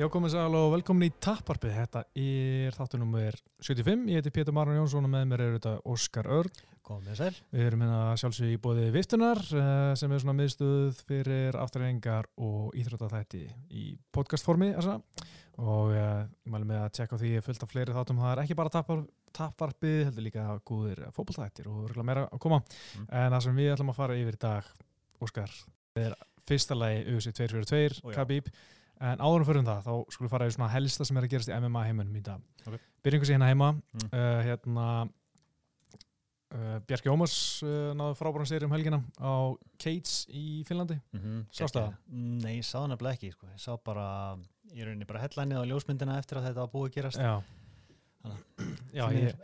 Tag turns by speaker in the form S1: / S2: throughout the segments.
S1: Já, komið sæl og velkomin í Tapparpið. Þetta er þáttu nummer 75. Ég heiti Pétur Marun Jónsson og með mér er þetta Óskar Örn.
S2: Komið sæl.
S1: Við erum hérna sjálfsög í bóði Viftunar eh, sem er svona miðstuð fyrir afturrengar og íþróttathætti í podcastformi. Og eh, ég mælu með að tjekka því fullt af fleiri þáttum. Það er ekki bara tappar, Tapparpið, heldur líka góðir fókbaltættir og örgulega meira að koma.
S2: Mm.
S1: En það sem við ætlum að fara yfir í dag, Óskar, er fyrsta lagi UC 242,
S2: Ó, já.
S1: En áðurum fyrir það, þá skulum við fara í svona helsta sem er að gerast í MMA heimunum í dag.
S2: Ok.
S1: Byrjum við hérna heima,
S2: Mm.
S1: uh, hérna, uh, Bjarki Ómars uh, náðu frábæran sér um helgina á Cage í Finnlandi.
S2: Mm -hmm.
S1: Sástu það?
S2: Nei, ég sá það nefnilega ekki. Sko. Ég sá bara, ég rauninni bara headlineið á ljósmyndina eftir að þetta var búið að gerast.
S1: Já,
S2: Þannig
S1: já ég,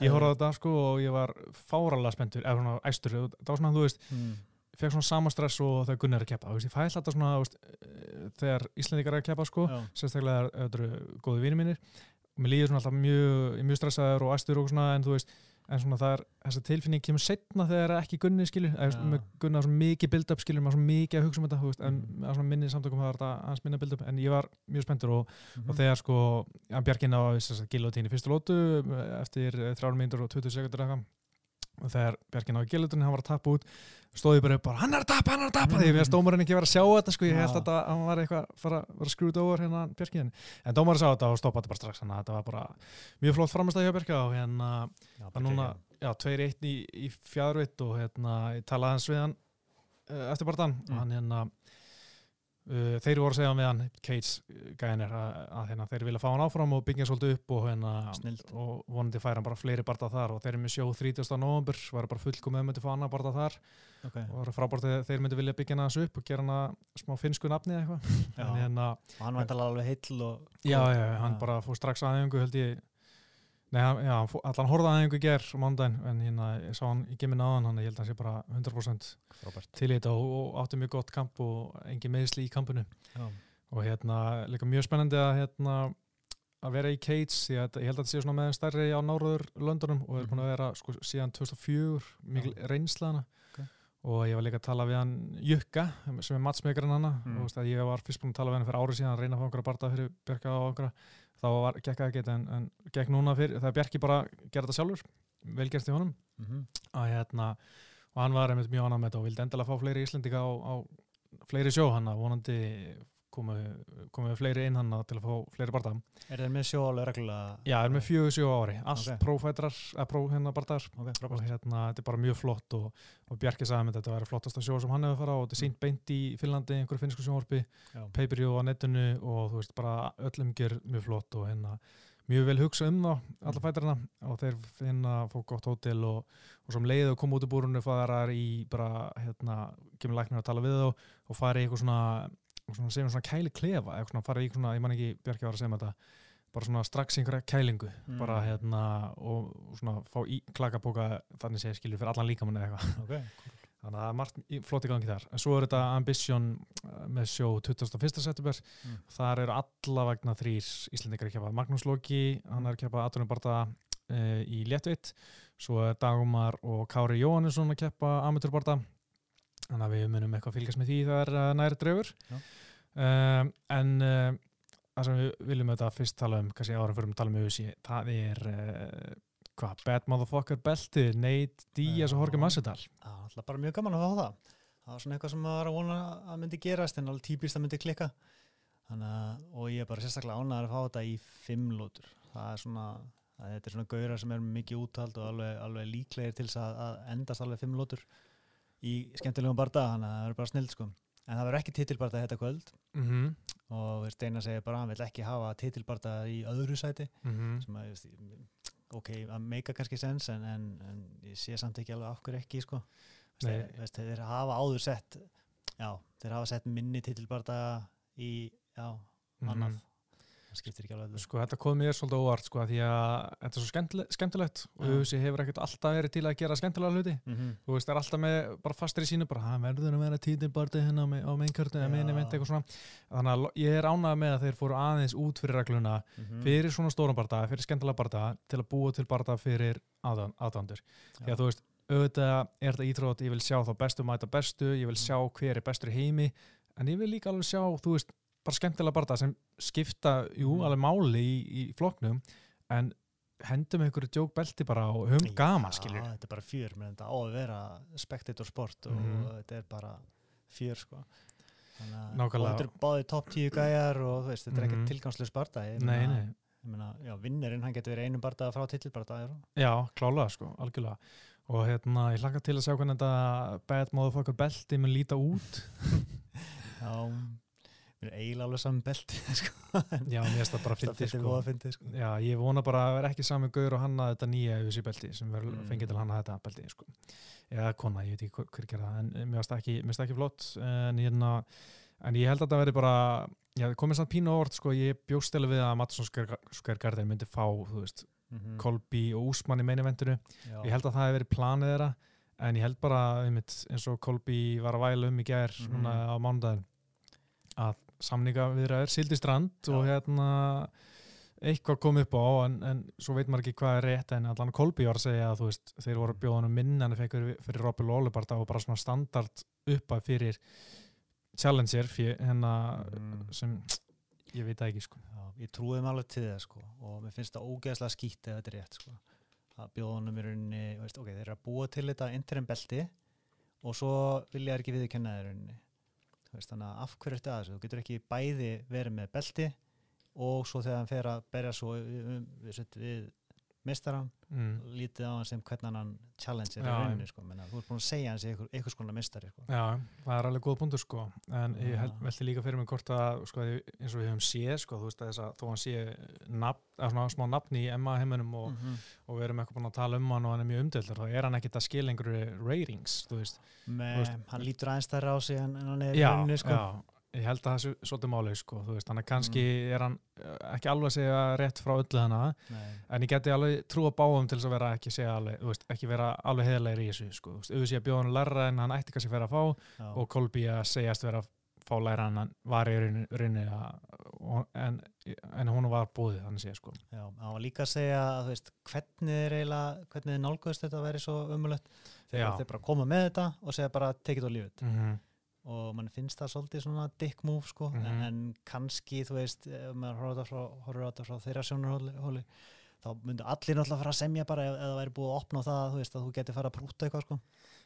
S1: ég horfði á þetta sko og ég var fáralega spenntur, eða svona æstur, það var svona, þú veist,
S2: Mm.
S1: Fekk svona sama stress og þegar Gunnar er að keppa, ég fæ alltaf svona, veist, eh, þegar Íslandikar er að keppa sko, sérstaklega þetta eru góði vinir mínir og mér líður svona alltaf mjög, mjög stressaður og æstur og svona en þú veist, en svona það er þessa tilfinning kemur setna þegar það ekki Gunni skilur eða Gunnar svona mikið build-up skilur maður svona mikið að hugsa um þetta, veist, en
S2: Mhm.
S1: að svona minni samtökum það er þetta hans minna build-up en ég var mjög spenntur og,
S2: Mhm.
S1: og þegar sko hann Bjarkinn á gilotín í fyrstu lótu eftir 3 mínútur og 20 sekundur eitthvað og þegar Bjarkinn á gilotín hann var að tappa út stóði bara upp bara hann er að tappa, hann er að tappa því mér stómarinn ekki verið að sjá þetta sko. Ég held
S2: Já.
S1: að hann var eitthvað að fara að screwed over hérna Bjarkinn en dómarinn sá þetta og stoppaði bara strax. Þannig að þetta var bara mjög flott framastæði hjá Bjarka og hérna að
S2: bara
S1: núna, já, 2-1 í, í fjárvitt og hérna, ég talaði hans við hann uh, eftir barðan
S2: Mm.
S1: og hann hérna þeir voru að segja hann, Cage gæðinir að, að hérna, þeir vilja fá hann áfram og byggja svolítið upp og, hérna, og vonandi færa hann bara fleiri barða þar og þeir eru með sjó 30. november var bara fullkomið að myndi fá annar barða þar.
S2: Ok.
S1: og það var frábært að þeir myndi vilja byggja hann aðeins upp og gera hann að smá finnsku nafni eða eitthvað. Hérna,
S2: Og hann var alveg heill og...
S1: já, já, hann bara fór strax aðeingu held ég Nei, já, allan horfði aðeingu í ger á mándaginn, en hérna, ég sá hann í gemmin aðan, hann ég held að hann sé bara 100%
S2: Frábært.
S1: til í þetta og, og átti mjög gott kamp og engin meðsli í kampinu
S2: Já.
S1: og hérna, líka mjög spennandi að hérna, að vera í Cage því að ég held að þetta sé svona með stærri á náruður löndunum og er búin að vera sko, síðan 2004 mikil reynsla hana
S2: Ok.
S1: og ég var líka að tala við hann Jukka, sem er matsmekarinn hana
S2: Mm.
S1: og ég var fyrst búin að tala við hann fyrir árið síðan að reyna að fá einhverja barða fyrir Bjarka og einhverja þá var, gekk það ekki en, en gekk núna fyrir, það er Bjarki bara að gera þetta sjálfur. Velgerst í honum.
S2: Mhm.
S1: að hérna og hann var einmitt mjög annað með þetta og vildi endilega fá fleiri Íslendinga á, á fleiri sjó. Hann að vonandi komu, komu fleiri inn hann til að fá fleiri barða
S2: Er þeir með sjó alveg reglulega?
S1: Já, er með fjögur sjó ári, allt
S2: Ok.
S1: okay. prófætrar eða pró hérna barðar
S2: Ok,
S1: og hérna, þetta er bara mjög flott og, og Bjarki sagði með þetta, væri flottasta sjó sem hann hefur farað og þetta er sínt beint í Finnlandi, einhverju finnsku sjónvarpi pay-per-view á netinu og þú veist bara öllum ger mjög flott og hérna mjög vel hugsa um þá, alla
S2: Mm.
S1: fætarina og þeir finna, fók gott hótel og, og sem leiði og koma út úr búrunu farar í bara, hérna, kemur læknir að tala við þá og fari í eitthvað svona, svona segjum svona kæli klefa, eitthvað svona fari í svona, ég man ekki Bjarki var að segja með þetta, bara svona strax einhverja kælingu,
S2: Mm.
S1: bara hérna og svona fá í klakabóka þannig sé skilur fyrir allan líkamann eða eitthvað
S2: Ok,
S1: Þannig að það er margt flott í gangi þar. En svo er þetta Ambition uh, með sjó 21. september.
S2: Mm.
S1: Þar eru alla vegna þrýr Íslandikar að keppa. Magnús Loki, hann er að keppa Atunum Barda uh, í Léttveit. Svo er Dagumar og Kári Jóhannesson að keppa Amateur Barda. Þannig að við munum eitthvað að fylgjast með því það er uh, næri draugur. Um, en uh, það sem við viljum þetta fyrst tala um, kannski árum fyrir að tala um auðvisi, það er uh, hvað, Bad Motherfucker beltið, Nate Diaz og Jorge
S2: Já.
S1: Masvidal.
S2: það var alltaf bara mjög gaman að fá það. Það var svona eitthvað sem maður var að vona að myndi gerast en alveg típist að myndi klikka. Að, og ég er bara sérstaklega ánægður að fá þetta í fimm lótur. Það er svona, þetta er svona gaurar sem er mikið úthald og alveg, alveg líklegir til að, að endast alveg fimm lótur í skemmtilegum barda, þannig að það er bara snild sko. En það verður ekki titilbarda þetta kvöld.
S1: Mm
S2: og Steinar segir bara að hann vil ekki hafa titilbarda í öðru sæti.
S1: -hmm.
S2: sem að, ok, að meika kannski sens en, en, en ég sé samt ekki alveg hverju ekki, sko. Þeir, veist, þeir hafa áður sett já, þeir hafa sett minni titilbarda í, já, annað það skiptir ekki alveg.
S1: Sko þetta kom mér svolítið óvart sko því að þetta er svo skemmtilegt, skemmtilegt og
S2: Já.
S1: UFC hefur ekkert alltaf verið til að gera skemmtilega hluti
S2: mm -hmm.
S1: þú veist, það er alltaf með bara fastur í sínu bara, hann verður að vera títilbardi hérna á, meinkörtu eða
S2: Já.
S1: meina event eitthvað svona þannig að ég er ánægð með að þeir fóru aðeins út fyrir regluna
S2: Mhm.
S1: fyrir svona stóran barda, fyrir skemmtilega barda til að búa til barda fyrir aðdandur því að þú veist, auðvitað er þetta ítrótt, ég vil sjá þá bestu mæta bestu, ég vil sjá hver er bestur heimi en ég vil líka alveg sjá, þú veist bara skemmtilega barða sem skipta, jú,
S2: Mhm.
S1: alveg máli í, í floknum en hendum einhverju djókbelti bara og höfum gaman, skilur
S2: þetta er bara fjör, menn þetta á að vera spectator sport og
S1: Mhm.
S2: þetta er bara fjör sko. Þannig að- og þetta er báði topp tíu gæjar og þú veist, þetta er
S1: Mhm.
S2: ekkert tilgangslega sparta ég
S1: Nei, nei,
S2: ég meina, já, vinnirinn, hann getur verið einum bardaða frá titilbardaða
S1: já, klálega sko, algjörlega. Og hérna, ég hlakka til að sjá hvernig þetta bad motherfucker belti mun líta út.
S2: Já, mér er eiginlega alveg saman belti sko.
S1: já, mér finnst það bara
S2: það
S1: fyndi
S2: finnst
S1: sko
S2: sko.
S1: Já, ég vona bara að vera ekki sami gaur og hanna þetta nýja UFC belti sem verður
S2: Mm.
S1: fengið til hanna þetta belti sko. eða kona, ég veit ekki hver, það en mér finnst það ekki, það flott en, hérna, en ég held að þetta verði bara já, komið samt pínu á orð sko, ég bjóst eða við að Mattsson Skvergarden myndi fá, þú veist,
S2: Mhm.
S1: Kolby og Úsmann í meinivendinu, ég held að það hefði verið planið þeirra, en ég held bara einmitt, eins og Kolby var að væla um í núna á mánudaginn að samninga viðra er sildi strand og hérna eitthvað kom upp á en, en svo veit maður ekki hvað er rétt en allan að segja að þú veist þeir voru að bjóða hann minna en þeir fyrir, fyrir Robby Lólibarda og bara svona standard uppa fyrir Challenger fyrir hérna
S2: Mm.
S1: sem ég veit ekki sko.
S2: Já, ég trúi þeim alveg til það sko og mér finnst það ógeðslega skýtt ef þetta er rétt sko að bjóðunum í rauninni, veist, ok, þeir eru að búa til þetta interim belti og svo vilja þeir ekki í rauninni. Þú veist, þannig að af hverju ertu að þessu? Þú getur ekki bæði verið með belti og svo þegar hann fer að berja svo við, við, við, við mistaran
S1: mm.
S2: lítið á hann sem hvernig hann challenger í
S1: Já,
S2: rauninni sko, menna, þú ert búin að segja hans í einhver, einhvers konar mistari sko.
S1: Já, það er alveg góð punktur sko en ég held,
S2: Já.
S1: velti líka fyrir mig hvort að sko, eins og við höfum séð sko, þú veist að þess að þó hann sé nafn, smá nafni í Emma heiminum og,
S2: -hmm.
S1: og við erum eitthvað búin að tala um hann og hann er mjög umdeldur þá er hann ekkit að skila einhverju ratings þú veist,
S2: með,
S1: Þú veist-
S2: hann lítur aðeins þærra á sig en, en hann er í
S1: já,
S2: rauninni sko.
S1: já ég held að það sé svolítið máli sko, þú veist, hann er kannski
S2: Mm.
S1: er hann eh, ekki alveg að segja rétt frá öllu hana
S2: Nei.
S1: en ég geti alveg trú að báum til þess að vera ekki segja alveg, þú veist, ekki vera alveg heðlegir í þessu sko, þú veist, auðvitað sé að bjóða hann læra en hann ætti kannski að vera að fá
S2: Já.
S1: og Kolby að segjast vera að fá læra en hann var í og- en, en hún var búið þannig sé sko
S2: Já, hann var líka að segja þú veist, hvernig er eiginlega, hvernig er nálgöðist þetta að vera svo umulett
S1: Já.
S2: þegar þeir bara koma með þetta og segja bara or leave it
S1: mm -hmm.
S2: Og mann finnst það svolítið svona dick move sko,
S1: Mhm.
S2: en, en kannski þú veist, ef maður horfður á þetta frá, þetta þeirra sjónarhóli þá myndu allir náttúrulega fara að semja bara ef, ef það væri búið að opna á það, þú veist, að þú geti fara að prúta eitthvað sko.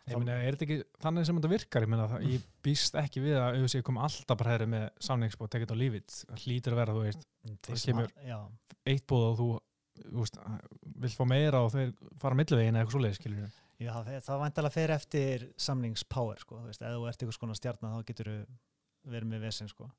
S1: Ég meina, er þetta ekki þannig sem þetta virkar? Ég meina, það, ég býst ekki við að auðvitað kom alltaf bara hæðri með samningsbóð, tekið á lífið. Það hlýtur að vera, þú veist,
S2: Þeir
S1: Það kemur- eitt búð og þú, þú veist, vill fá meira og þeir fara millivegin eða eitthvað svoleiðis, við.
S2: Já, það, væntalega fer eftir samningspower sko, þú veist, ef þú ert einhvers konar stjarnar þá getur þú verið með vesen sko.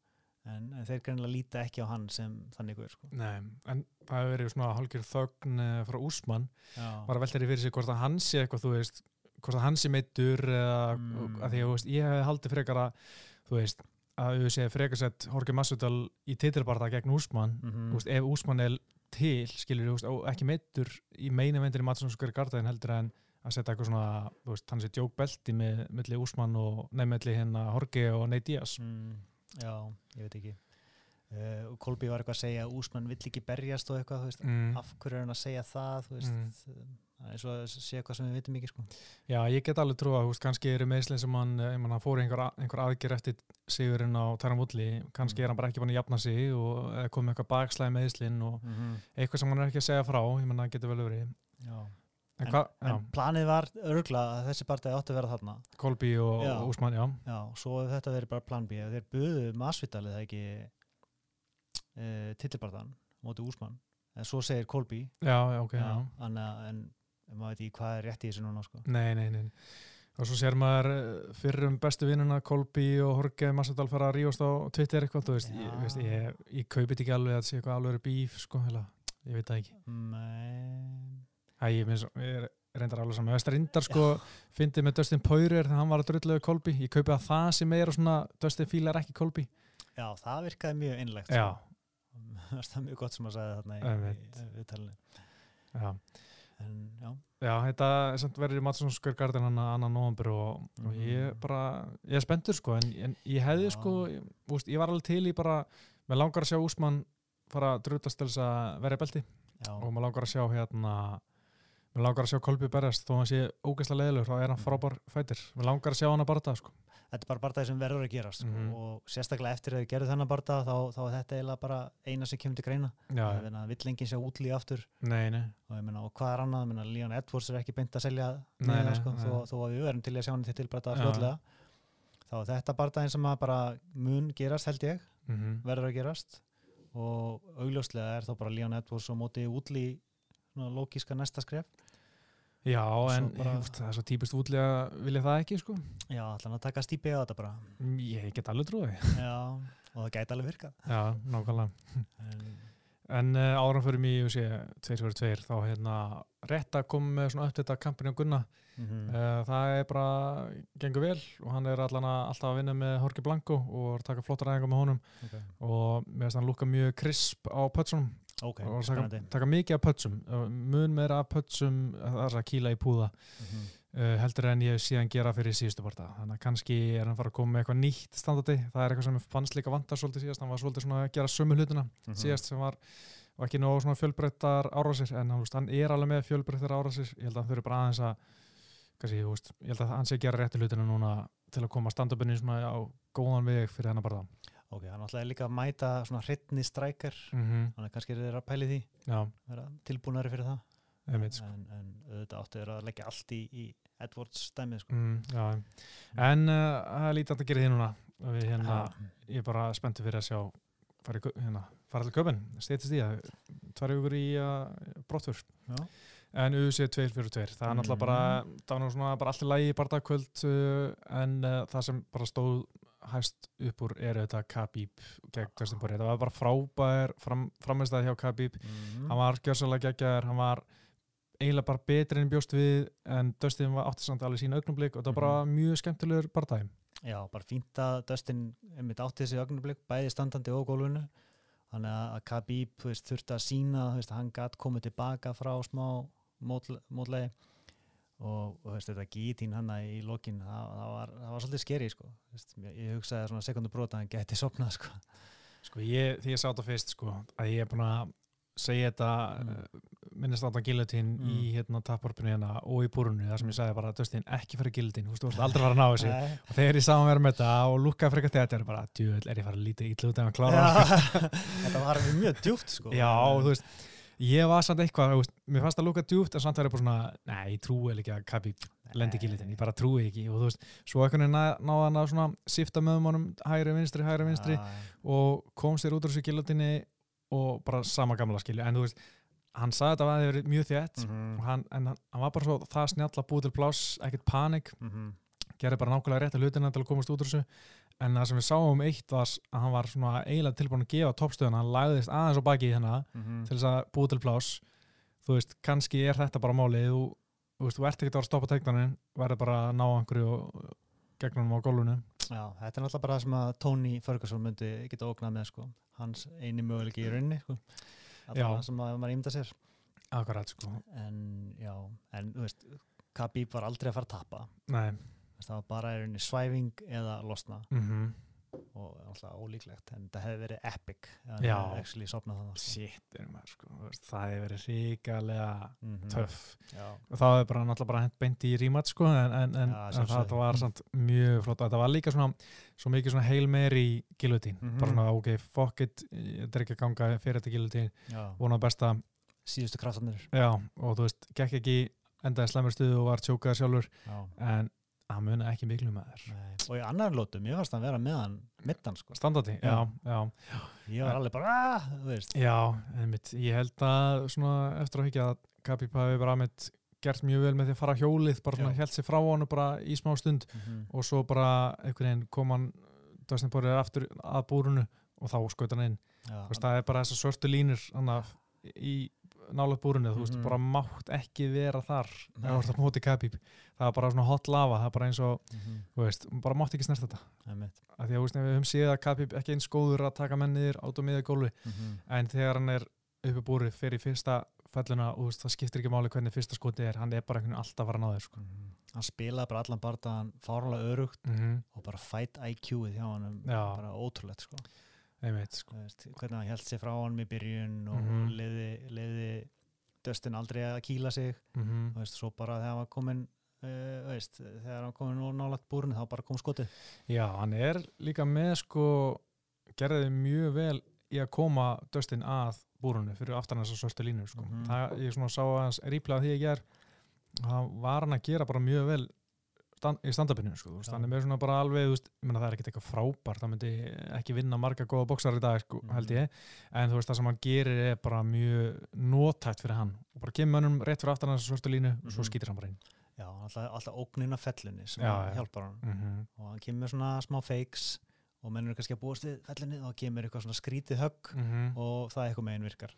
S2: en, en þeir greinlega líta ekki á hann sem þannig guður sko.
S1: Nei, en það hefur verið svona hálfgjör þögn eh, frá Úsmann,
S2: Já,
S1: var að velta því fyrir sig hvort að hann sé eitthvað, þú veist, hvort að hann sé meittur eða,
S2: Mm.
S1: að því að, þú veist, ég hef haldið frekar að, þú veist, að auðvitað frekar sett Jorge Masvidal í titilbarða gegn Úsmann,
S2: mm
S1: þú veist, ef Úsmann er til, skilur þú, og ekki meittur í meina vendir í Matssonskari Gardaðin heldur en að setja eitthvað svona, þú veist, hann sé djókbelti með milli Úsmann og nefnmelli hérna Jorge og Ney Díaz.
S2: mm, Já, ég veit ekki uh, og Kolby var eitthvað að segja að Úsmann vill ekki berjast og eitthvað, þú veist
S1: Mm.
S2: af hverju er hann að segja það, þú veist það er eins og að segja eitthvað sem við vitum ekki sko.
S1: Já, ég get alveg trúa, þú veist, kannski eru meðslinn sem hann, eh, ég mann, hann fór einhver, einhver aðgerð eftir sigurinn á Tæram Ulli, kannski
S2: Mm.
S1: er hann bara ekki búin að jafna sig og eða komið eitthvað bakslæði meðslinn og
S2: mm -hmm.
S1: eitthvað sem hann er ekki að segja frá, ég menna, getur vel verið.
S2: Já
S1: En, já,
S2: en planið var örgla að þessi partæði átti að vera þarna
S1: Kolby og, Úsmann, já.
S2: Já, svo þetta verið bara plan B þeir buðu masvitalið það ekki uh, titilbarðan móti úsmann, en svo segir Kolby
S1: Já, já, ok, já.
S2: Anna, en maður veit ekki hvað er rétt í þessu núna sko.
S1: Nei, nei, nei. Og svo sér maður eh, fyrrum bestu vinnuna Kolby og Jorge Massadal fara að rífast á Twitter eitthvað, þú veist, ég, veist, ég, ég kaupið ekki alveg að sé eitthvað alveg bíf, sko, heila, ég veit það ekki.
S2: Men...
S1: Æ, ég, minnst, ég reyndar alveg saman, reyndar sko, fyndið með Dustin Poirier þegar hann var að drulluðu Kolby, ég kaupið að það sem meira svona, Dustin fílar ekki Kolby.
S2: Já, það virkaði mjög innlegt
S1: Já,
S2: sko. það er mjög gott sem að sagði þarna í, viðtalinu.
S1: Já.
S2: en já,
S1: Já, þetta er verið í Matsson Skörgarden hann annan november og, og ég bara, ég er spenntur sko en, en ég hefði
S2: Já.
S1: sko, ég, úst, ég var alveg til í bara, mér langar að sjá Úsmann fara að drutast til þess að vera í belti.
S2: Já,
S1: og mér langar að sjá hérna Mér langar að sjá Kolby berjast þó hann sé ógeðslega leðilegur, þá er hann frábær fætir. Mér langar að sjá hann að barða, sko.
S2: þetta er bara barndagi sem verður að gerast sko.
S1: Mhm.
S2: og sérstaklega eftir að þau gerðu þennan barndag þá, þá er þetta eiginlega bara eina sem kemur til greina meina, vill enginn sjá útlí aftur
S1: nei, nei.
S2: og meina, og hvað er annað, meina, Leon Edwards er ekki beint að selja
S1: Nei,
S2: miða,
S1: nei,
S2: sko,
S1: nei.
S2: þó, þó að við verðum til að sjá hann til tilbæta fljóðlega þá er þetta barndaginn sem bara mun gerast held ég,
S1: Mm
S2: verður að gerast og augljóslega er þá bara Leon Edwards og móti útlí svona lógíska næsta skref
S1: Já, en
S2: bara-
S1: bara... það er svo típist útlega vilja það ekki, sko.
S2: já, allan að taka stípi á þetta bara
S1: Ég get alveg trúið.
S2: já, og það gæti alveg virkað
S1: Já, nákvæmlega.
S2: en,
S1: En uh, fyrir mig, ég sé, 2-2-2, þá hérna rétt að koma með svona uppdita kampinu á Gunna.
S2: mm
S1: Uh, það er bara, gengur vel og hann er allan að alltaf að vinna með Jorge Blanco og taka flottar æfingar með honum
S2: okay.
S1: og mér finnst hann lúka mjög krisp á pötsunum
S2: ok,
S1: og taka, taka mikið af pötsum, mun meira af pötsum, það er að kýla í púða.
S2: Mm
S1: uh, heldur en ég síðan gera fyrir síðustu parta þannig að kannski er hann fara að koma með eitthvað nýtt standardi, það er eitthvað sem fannst líka vantar svolítið síðast, hann var svolítið svona að gera sömu hlutina
S2: Mhm.
S1: síðast sem var, var ekki nóg svona fjölbreyttar árásir. En veist, hann er alveg með fjölbreyttar árásir. Ég held að hann þurfi bara aðeins að kannski, veist, ég held að hann sé að gera réttu hlutina núna til að koma stand-upinni svona á góðan veg fyrir hennar bara
S2: ok, hann ætlaði líka að mæta svona hreitni strækjar
S1: mm -hmm.
S2: þannig að kannski er þeir að pæli því. Tilbúinari fyrir það.
S1: Einmitt sko.
S2: en, en auðvitað áttu þeir að leggja allt í, í Edwards dæmið sko.
S1: mm, Já, en uh, það er lítið að gera því núna. Við hérna, ég er bara spenntu fyrir að sjá fara, í, Kau- hérna, fara til köpun steytist í það, tvær ykkur í uh, brottfur
S2: Já.
S1: en UC 242, það er náttúrulega bara það var svona bara allir lægi bardagkvöld uh, en uh, það sem bara stóð hæst upp úr er þetta Khabib gegn Dustin Poirier, það var bara frábær fram, framistæði hjá Khabib.
S2: Mm.
S1: hann var gjörsalega geggjaður, hann var eiginlega bara betri en bjóst við en Dustin var átti samt alveg sína augnumblík og það var bara mjög skemmtilegur bardagi
S2: Já, bara fínt að Dustin átti þessi ögnublik, bæði standandi og gólfinu. Þannig að Khabib þurfti að sína hann gætt komið tilbaka frá smá mótle- mótlegi og, og veist, þetta gítín hann í lokin, það, það, var, það var svolítið skeri sko. Ég, hugsaði svona sekundu brota að hann gæti sopnað sko.
S1: sko ég, því ég sá þetta fyrst sko, að ég er búin að segja þetta
S2: Mm.
S1: mm. minnist átta gillutín
S2: Mm.
S1: í hérna tapvarpinu hérna og í búrunu þar sem ég sagði bara Dustin ekki fyrir gillutín, þú veist, aldrei fara að ná þessu og þegar ég sá hann vera með þetta og lukkaði frekar þetta er bara, djöðl, er ég fara að lítið ítlu út ef hann klára
S2: þetta var mjög djúpt sko.
S1: Já, þú veist, ég var samt eitthvað, veist, mér fannst það lúka djúpt en samt verið bara svona, nei, ég trúi ekki að Khabib lendi ekki litin, ég bara trúi ekki. Og þú veist, svo eitthvað náða hann að svona sifta með honum hægri vinstri, hægri vinstri
S2: Já,
S1: og kom sér út úr þessu gilutinni og bara sama gamla skilju, en þú veist hann sagði þetta að það hefði verið mjög þétt
S2: mhm,
S1: og hann, en hann, hann var bara svo það snjall að búið til pláss, ekkert panik.
S2: Mhm.
S1: gerði bara nákvæmlega rétt að hlutina til að komast út úr þessu en það sem við sáum eitt var að hann var eiginlega tilbúin að gefa toppstöðuna, hann lagðist aðeins á baki í hennar
S2: Mhm.
S1: til þess að búið til pláss þú veist, kannski er þetta bara málið þú, þú veist, þú ert ekki að vera að stoppa teiknanin verður bara að ná einhverju og, gegnum á gólfinu
S2: Já, þetta er náttúrulega bara það sem að Tony Ferguson myndi geta ógnað með sko. hans eini möguleiki í rauninni sko.
S1: Já.
S2: það sem að maður ímynda sér
S1: akkurat sko,
S2: en já, en Khabib var aldrei að fara að tappa
S1: nei
S2: það var bara í rauninni svæfing eða losna
S1: mm
S2: og alltaf ólíklegt en það hefði verið epic ef
S1: Já.
S2: hefði sko.
S1: shit, sko, það hefur verið ríkalega
S2: Mhm.
S1: töff
S2: Já,
S1: og það er bara náttúrulega bara hent beint í rímat sko, en, en, en,
S2: Já,
S1: en það var samt mjög flott og þetta var líka svona svo mikið svona heil meiri gilutín
S2: Mhm.
S1: bara svona ok, fuck it þetta er ekki að ganga fyrir þetta gilutín
S2: já.
S1: vona besta,
S2: síðustu kraftanir
S1: já, og þú veist gekk ekki endaði slemur stuðu og var tjókað sjálfur
S2: já.
S1: en hann muni ekki miklu með þér
S2: Nei. og í annar lótum, ég varst að vera með hann mittan sko,
S1: standardi, já, já,
S2: ég var alveg bara "Ah", þú veist,
S1: já einmitt, ég held að svona eftir að hugja að Khabib hafi bara mitt gert mjög vel með því að fara hjólið bara svona
S2: Já.
S1: held sér frá honum bara í smá stund.
S2: Mhm.
S1: og svo bara einhvern veginn kom hann Dustin Poirier aftur að búrunu og þá skaut hann inn.
S2: Já,
S1: það er bara þessar svörtu línur í nálega búrunu þú veist,
S2: Mhm.
S1: bara mátt ekki vera þar
S2: Nei.
S1: eða þú ert á móti Khabib það er bara svona hot lava, það er bara eins og
S2: Mhm.
S1: þú veist, bara mátt ekki snert þetta af því að þú veist, við höfum séð að Khabib ekki eins góður að taka menniðir át og miða gólfi
S2: Mhm.
S1: en þegar hann er uppi búri fyrir fyrsta felluna og það skiptir ekki máli hvernig fyrsta skoti er, hann er bara einhvern veginn alltaf að ná þér sko.
S2: Mhm. hann spilaði bara allan bardaðan fárlega örugt
S1: mm -hmm.
S2: og bara fight IQ-ið hjá hann bara ótrúlegt sko.
S1: Einmitt, sko.
S2: Veist, hvernig hann held sér frá hann í byrjun og
S1: Mhm.
S2: leiði, leiði Dustin aldrei að kýla sig
S1: mm
S2: þú veist, svo bara þegar hann komin uh, veist, þegar hann komin og nálægt búrinu þá bara kom skotið
S1: Já, hann er líka með sko gerði mjög vel í að koma Dustin að búrunu fyrir aftan þessar svörstu línu sko.
S2: Mhm.
S1: það, ég sá hans ríplað því ég ger það var hann að gera bara mjög vel stand, í stand-upinu sko. hann er með svona bara alveg veist, það er ekkert eitthvað frábært það myndi ekki vinna marga góða bóksar í dag sko,
S2: Mhm.
S1: held ég, en þú veist það sem hann gerir er bara mjög nótætt fyrir hann og bara kemur mönnum rétt fyrir aftan þessar svörstu línu og svo
S2: Mhm.
S1: skýtir hann bara inn
S2: já, alltaf, alltaf ógnin af fellunni sem
S1: Já, já.
S2: hjálpar hann
S1: mm
S2: og hann kemur svona smá fakes og menn eru kannski að búast við fellunni og kemur eitthvað svona skrítið högg
S1: -hmm.
S2: og það eitthvað megin virkar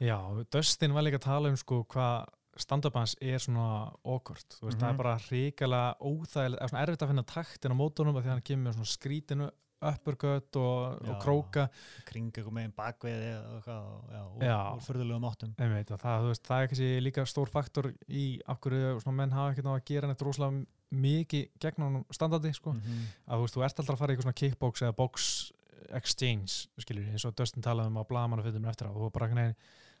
S1: Já, Dustin var líka að tala um sko hvað stand-up hans er svona awkward, þú veist, það
S2: Mhm.
S1: er bara hrikalega óþægilegt, eða svona erfitt að finna taktin á mótunum af því að hann kemur svona skrítinu uppercut og, og króka.
S2: Kring eitthvað megin bakvið og og, úr fyrðulegum áttum.
S1: Og það, þú veist, það er kannski líka stór faktor í okkur svona menn hafa ekkert ná að gera neitt rosalega mikið gegn standardi, sko,
S2: -hmm.
S1: að þú veist, þú ert alltaf að fara í eitthvað svona kickbox eða box exchange, skilur, eins og Dustin talaði um á blamannu fyrir eftir á, og bara einhvern veginn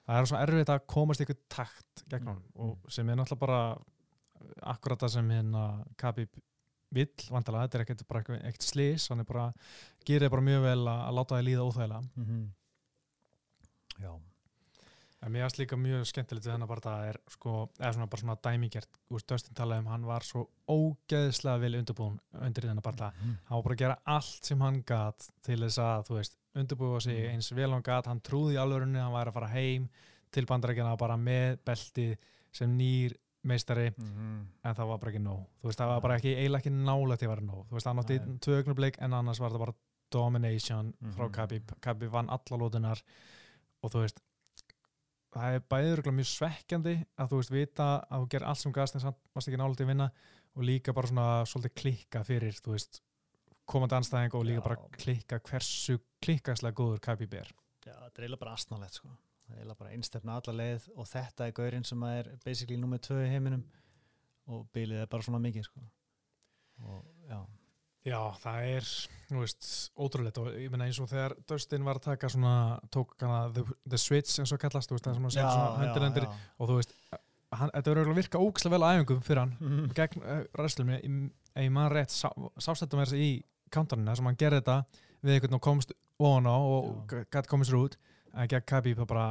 S1: það er svona erfitt að komast eitthvað takt gegn honum
S2: Mm.
S1: og sem er náttúrulega bara akkurat það sem hérna Khabib vill, vandalega, þetta er ekkert eitt slís, hann er bara gerir bara mjög vel að, að láta það líða óþægilega.
S2: Já,
S1: en mér varst líka mjög skemmtilegt við hennar bara það er sko, eða svona bara svona dæmigert. Úr Dustin talaði um, hann var svo ógeðslega vel undirbúin undir þennan bara það.
S2: Mhm.
S1: hann var bara að gera allt sem hann gat til þess að, þú veist, undirbúa sig
S2: Mm.
S1: eins vel hann gat, hann trúði í alvörunni hann væri að fara heim til bandarækjana bara með belti sem nýr meistari,
S2: Mhm.
S1: en það var bara ekki nóg þú veist, það var bara ekki, eiginlega ekki nála til að vera nóg þú veist, hann átti
S2: Nei.
S1: tvö augnablik en annars var það bara domination frá
S2: Mhm.
S1: Khabib, Khabib vann alla lótunar og þú veist það er bæður örugglega mjög svekkjandi að þú veist vita að þú gerir allt sem gast en samt varst ekki nála til að vinna og líka bara svona svolítið klikka fyrir þú veist komandi anstæðing og líka
S2: Já.
S1: bara klikka hversu klikkaslega góður Khabib er
S2: Já, þetta er eiginlega bara astnálegt sko. Það er eiginlega bara einstefna alla leið og þetta er gaurinn sem er basically nummið tvö í heiminum og bilið er bara svona mikið sko. og já,
S1: Já, það er, þú veist, ótrúlegt og ég meina eins og þegar Dustin var að taka svona, tók hana the, the switch eins og kallast, þú veist, það sem að setja svona
S2: já.
S1: og þú veist, hann, þetta verður að virka ógislega vel á æfingum fyrir hann
S2: Mhm.
S1: gegn uh, ræðslum, ef ég maður rétt sá, sást þetta með þessi í counterinu sem hann gerði þetta við einhvern og komst ofan á og gæti komist sér út en gegn Khabib bara,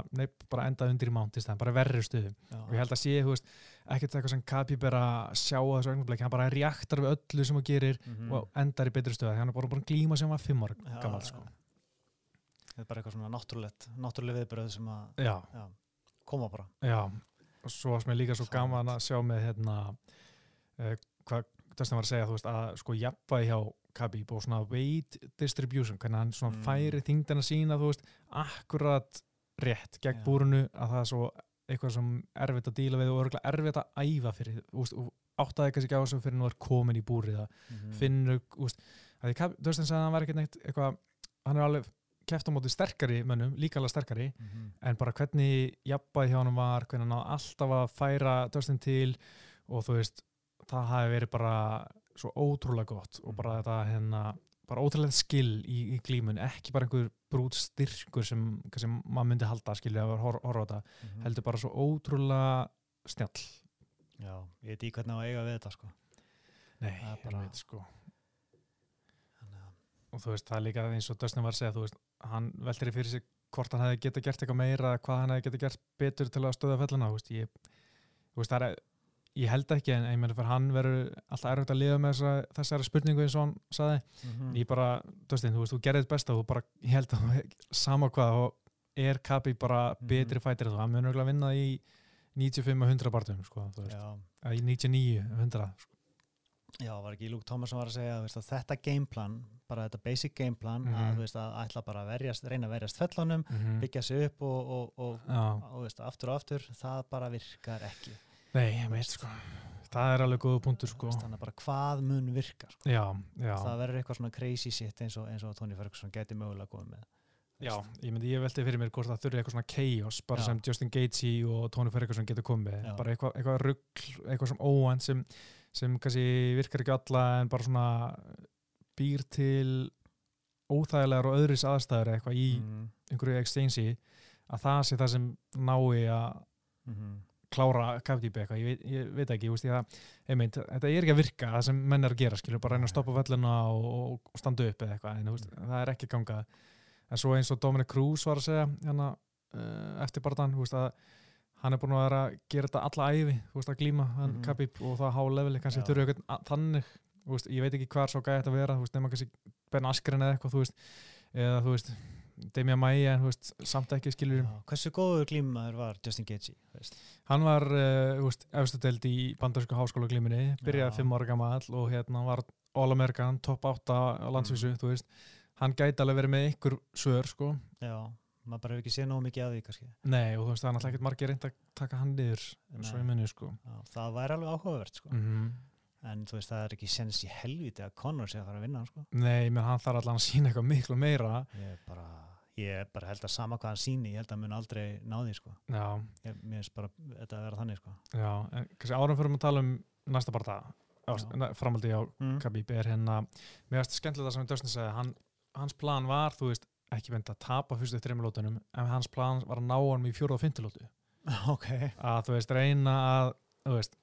S1: bara endaði undir í mánt í stæðan, bara verri stuðum og ég held að sé, þú veist, ekkert eitthvað sem Khabib er að sjá á þessu augnablik, hann bara reaktar við öllu sem hann gerir
S2: Mhm.
S1: og endar í betri stöða, því hann er bara búin glíma sem var fimm ára gammal sko.
S2: Þetta er bara eitthvað svona náttúrulegt náttúruleg viðbröð sem að
S1: Já,
S2: já, koma bara.
S1: Já, og svo varst mér líka svo gaman að sjá með hérna, uh, hvað Dustin var að segja, þú veist, að sko jafnvægi hjá Khabib og svona weight distribution, hvernig hann svona
S2: Mm.
S1: færi þingdina sína, þú veist, akkurat rétt gegn
S2: Já.
S1: búrunu að það er svo eitthvað sem erfitt að díla við og örgulega erfitt að æfa fyrir, veist, og áttaði kannski ekki á þessu fyrir nú er komin í búrið að
S2: Mhm.
S1: finnur, þú veist, að því Dustin sagði að hann var ekki neitt eitthvað, hann er alveg keft á móti sterkari mönnum, líka alveg sterkari
S2: Mhm.
S1: en bara hvernig jafnbæði hjá hann var hvernig hann alltaf að færa Dustin til og þú veist það hafi verið bara svo ótrúlega gott og bara
S2: Mhm.
S1: þetta hérna bara ótrúlega skill í, í glímun ekki bara einhver brút styrkur sem, maður myndi halda skilja að hor horfa á þetta
S2: Mhm.
S1: heldur bara svo ótrúlega snjall
S2: Já, ég veit í hvernig að eiga við þetta sko.
S1: Nei,
S2: er
S1: bara... veit, sko.
S2: Þannig að
S1: og þú veist það er líka eins og Dustin var að segja þú veist, hann veltir í fyrir sig hvort hann hefði geta gert eitthvað meira hvað hann hefði geta gert betur til að stöða fellina þú veist, ég, þú veist, það er ég held ekki en ég meina fyrir hann verður alltaf erfitt að lifa með þessa, þessari spurningu eins og hann saði
S2: Mhm.
S1: ég bara, Dustin, þú veist, þú gerðið besta og bara, ég held að sama hvað og er Kabi bara
S2: Mhm.
S1: betri fætir þú, hann mun örugglega vinna í 95 og 100 bartum, sko, í 99 og 100, sko.
S2: Já, var ekki Luke Thomas sem var að segja veist, að þetta gameplan, bara þetta basic gameplan
S1: Mhm.
S2: að, þú veist, að ætla bara að verjast, reyna að verjast fellunum,
S1: mm
S2: byggja sig upp og, og, og, og veist, aftur og aftur, það bara virkar ekki
S1: nei, ég veit, sko það er alveg góða punktur, sko
S2: þannig að bara hvað mun virka sko.
S1: Já, já
S2: það verður eitthvað svona crazy shit eins og, eins og Tony Ferguson geti mögulega komið með
S1: Já, ég myndi, ég velti fyrir mér hvort það þurfi eitthvað svona chaos, bara
S2: Já.
S1: sem Justin Gaethje og Tony Ferguson getur komið, bara eitthvað, eitthvað rugl, eitthvað sem óvænt sem, sem kannski virkar ekki alla en bara svona býr til óþægilegar og öðris aðstæður eitthvað í
S2: mm.
S1: einhverju exchange að það sé það sem nái að
S2: Mhm.
S1: Klára Khabib eitthvað, ég, ég veit ekki, ég veist ég það, einmitt, þetta er ekki að virka það sem menn er að gera, skilur, bara reyna að stoppa velluna og, og, standa upp eða eitthvað en veist, það er ekki að ganga en svo eins og Dominic Cruz var að segja hérna, uh, eftir barðan, þú veist að hann er búin að vera að gera þetta alla æfi þú veist að glíma, hann
S2: Mhm.
S1: Khabib og það há leveli, kannski
S2: Já.
S1: þurfi eitthvað þannig, þú veist, ég veit ekki hvað er svo þetta að vera, þú veist, nema kannski Ben Askren eða eitthvað, þú veist, eða þú veist Demian Maia, en veist, samt ekki skilur
S2: Já, Hversu góður glímaður var Justin Gaethje?
S1: Hann var, uh, þú veist, efstu deild í bandarísku háskóla glíminni, byrjaði fimm ára gammal og hérna var All-American, top 8 á landsvísu,
S2: Mm.
S1: þú veist. Hann gæti alveg verið með ykkur svör, sko.
S2: Já, maður bara hefur ekki séð nógu mikið af því kannski.
S1: Nei, og þú veist, það er náttúrulega ekkert margir reynd að taka hann niður, svo ég
S2: Nei.
S1: minni, sko.
S2: Já, það væri alveg áhugavert sko.
S1: Mm
S2: en þú veist það er ekki sens í helviti að Conor sé að fara að vinna hann sko.
S1: Nei, menn hann þarf allan að sína eitthvað miklu meira.
S2: ég, bara, ég bara held að sama hvað hann síni ég held að hann mun aldrei ná því sko. Ég, mér finnst bara þetta að vera þannig sko.
S1: já, en kannski árum fyrir að tala um næsta barða,
S2: Já.
S1: framaldi á
S2: mm.
S1: Khabib er hérna, mér finnst skemmtilega það sem Dustin segði, hann, hans plan var, þú veist, ekki venda að tapa fyrstu þreim lótunum, en hans plan var að ná hann í fjóru og fyndu lótu.
S2: ok
S1: að þú veist reyna að þú veist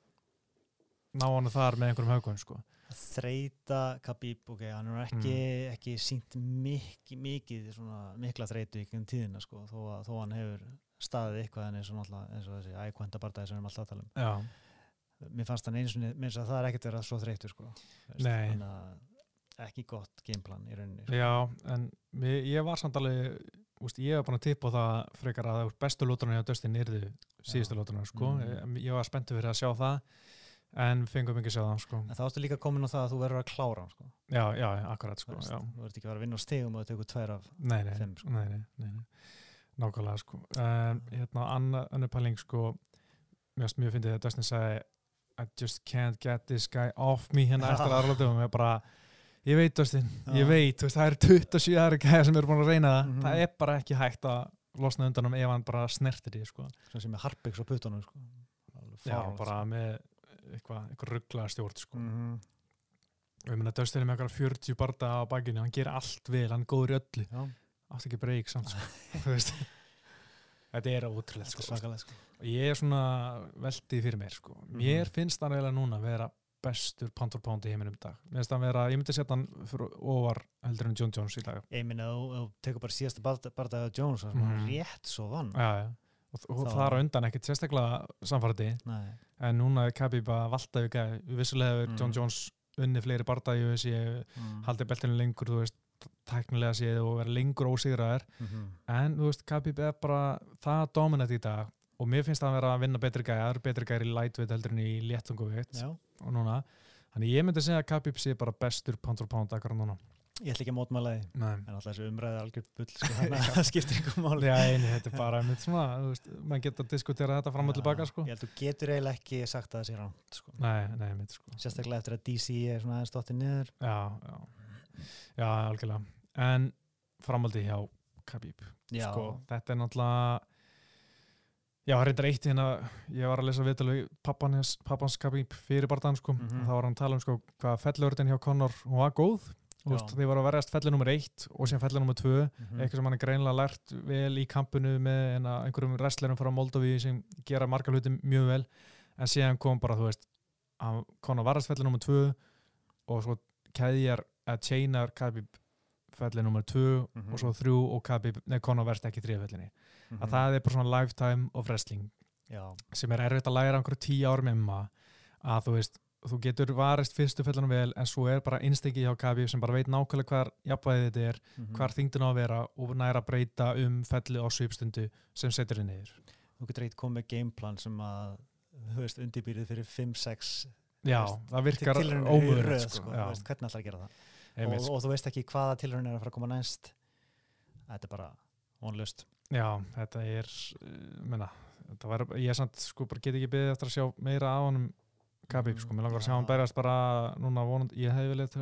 S1: ná hann þar með einhverjum haugum sko.
S2: Þreita Khabib, ok, hann er ekki, ekki sínt mikið, mikið svona, mikla þreitu í tíðina sko, þó, að, þó hann hefur staðið eitthvað eins og, náttúrulega- eins og þessi ækvænta barndæði sem við erum alltaf að tala um
S1: já,
S2: mér fannst hann eins og minnst að það er ekkert verið svo þreytur sko. Að ekki gott gameplan í rauninni sko.
S1: já en mér, ég var samt alveg úst, ég búin að tippa á það frekar að bestu lóturinn hjá Dustin yrðu síðustu lóturinn sko.
S2: Mhm.
S1: ég, ég var spenntur fyrir að sjá það en fengum ekki að sjá það sko.
S2: en þá ertu líka komin á það að þú verður að klára hann, sko.
S1: já, já, akkurat sko.
S2: Þú veist,
S1: já.
S2: þú verður ekki að vera að vinna á stegum og það tekur tvær af
S1: Nei, nei,
S2: Fimm, sko.
S1: nei, nei, nei, nei. nákvæmlega sko. um, hérna, anna- önnur pæling sko, mjög, mjög fyndið þegar Dustin sagði I just can't get this guy off me hérna eftir aðralótum og ég bara ég veit Dustin, ég veit veist, það eru 27 aðra gæðar sem eru búin að reyna það
S2: Mhm.
S1: það er bara ekki hægt að losna undan um ef hann bara snertir því sko.
S2: sem er harpiks á puttunum sko.
S1: Já, bara með eitthvað, eitthvað rugglaða stjórn sko.
S2: sko. Mhm.
S1: og ég meina Dustin er með eitthvað 40 barda á bakinu, hann gerir allt vel hann er góður í öllu, átt ekki breyk samt sko. Þú veist. þetta er
S2: er
S1: sko.
S2: sko.
S1: og ég er svona veldið fyrir mér sko. mér
S2: Mhm.
S1: finnst hann eiginlega núna vera bestur pound í heiminum dag mér finnst hann vera, ég myndi setja hann fyrir ofar heldur en John Jones í dag
S2: ég minna að þú- tekur bara síðasta barndæði á Jones hann
S1: Mhm.
S2: rétt svo vann
S1: já, já. Og,
S2: Það-
S1: er á undan ekkert sérstaklega samfærdi
S2: Nei.
S1: en núna er Khabib að valda við vissulega hefur. John Jones unni fleiri UFC
S2: Mm.
S1: haldið beltinu lengur þú veist tæknilega séð og vera lengur ósigraðar
S2: Mhm.
S1: en þú veist Khabib er bara það dominant í dag og mér finnst það að vera að vinna betri eru betri gæði í lightweight heldur en í léttunguvitt
S2: já
S1: og núna þannig ég myndi segja að Khabib sé bara bestur pound for pound akkur núna
S2: ég ætla ekki að mótmæla því en alltaf þessu umræði er algjör bull sko, þannig að það skiptir ykkur máli
S1: Já, eini, þetta er bara mitt svona, þú veist, maður getur að diskutera þetta fram og tilbaka, sko.
S2: ég held þú getur eiginlega ekki sagt að það sé rámt sko.
S1: Nei, nei, mitt, sko.
S2: sérstaklega eftir að DC er svona aðeins dottið niður
S1: Já, já, já, algjörlega. En framaldi hjá Khabib,
S2: já,
S1: sko, þetta er náttúrulega, já, reyndar eitt hérna, ég var að lesa viðtölu pappans, Khabib fyrir barðan, sko,
S2: Mhm.
S1: og hann að veist, þeir voru að verjast fellu nummer eitt og síðan fellu nummer tvö,
S2: Mhm.
S1: eitthvað sem hann er greinlega lært vel í kampinu með enna, einhverjum wrestlerum frá Moldovi sem gera margar hluti mjög vel en síðan kom bara, þú veist að Conor varðast fellu nummer 2 og svo keðjar að chainar Khabib fellu nummer 2
S2: Mhm.
S1: og svo 3 og Khabib, nei Conor verðst ekki í þriðfellinni
S2: Mhm.
S1: að það er bara svona lifetime of wrestling
S2: já,
S1: sem er erfitt að læra einhverju tíu árum emma að þú veist, þú getur varist fyrstu fellunum vel en svo er bara innstingi hjá Khabib sem bara veit nákvæmlega hvar jafnvæðið þetta er
S2: Mhm.
S1: hvar þingdun á að vera og næra að breyta um felli á svipstundu sem setur þið niður.
S2: þú getur eitt komið gameplan sem að veist, undirbyrðið fyrir 5-6
S1: Já,
S2: veist,
S1: það virkar
S2: röð,
S1: sko.
S2: sko, hvernig ætlar að gera það
S1: einmitt,
S2: og,
S1: sko.
S2: og þú veist ekki hvaða tilhörun er að fara að koma næst þetta er bara vonlust
S1: Já, þetta er uh, menna, var, ég samt sko bara get ekki beðið eftir að sjá meira á honum
S2: Mm,
S1: sko, mér langar að sjá
S2: já.
S1: hann berjast bara núna vonandi, ég hef viljað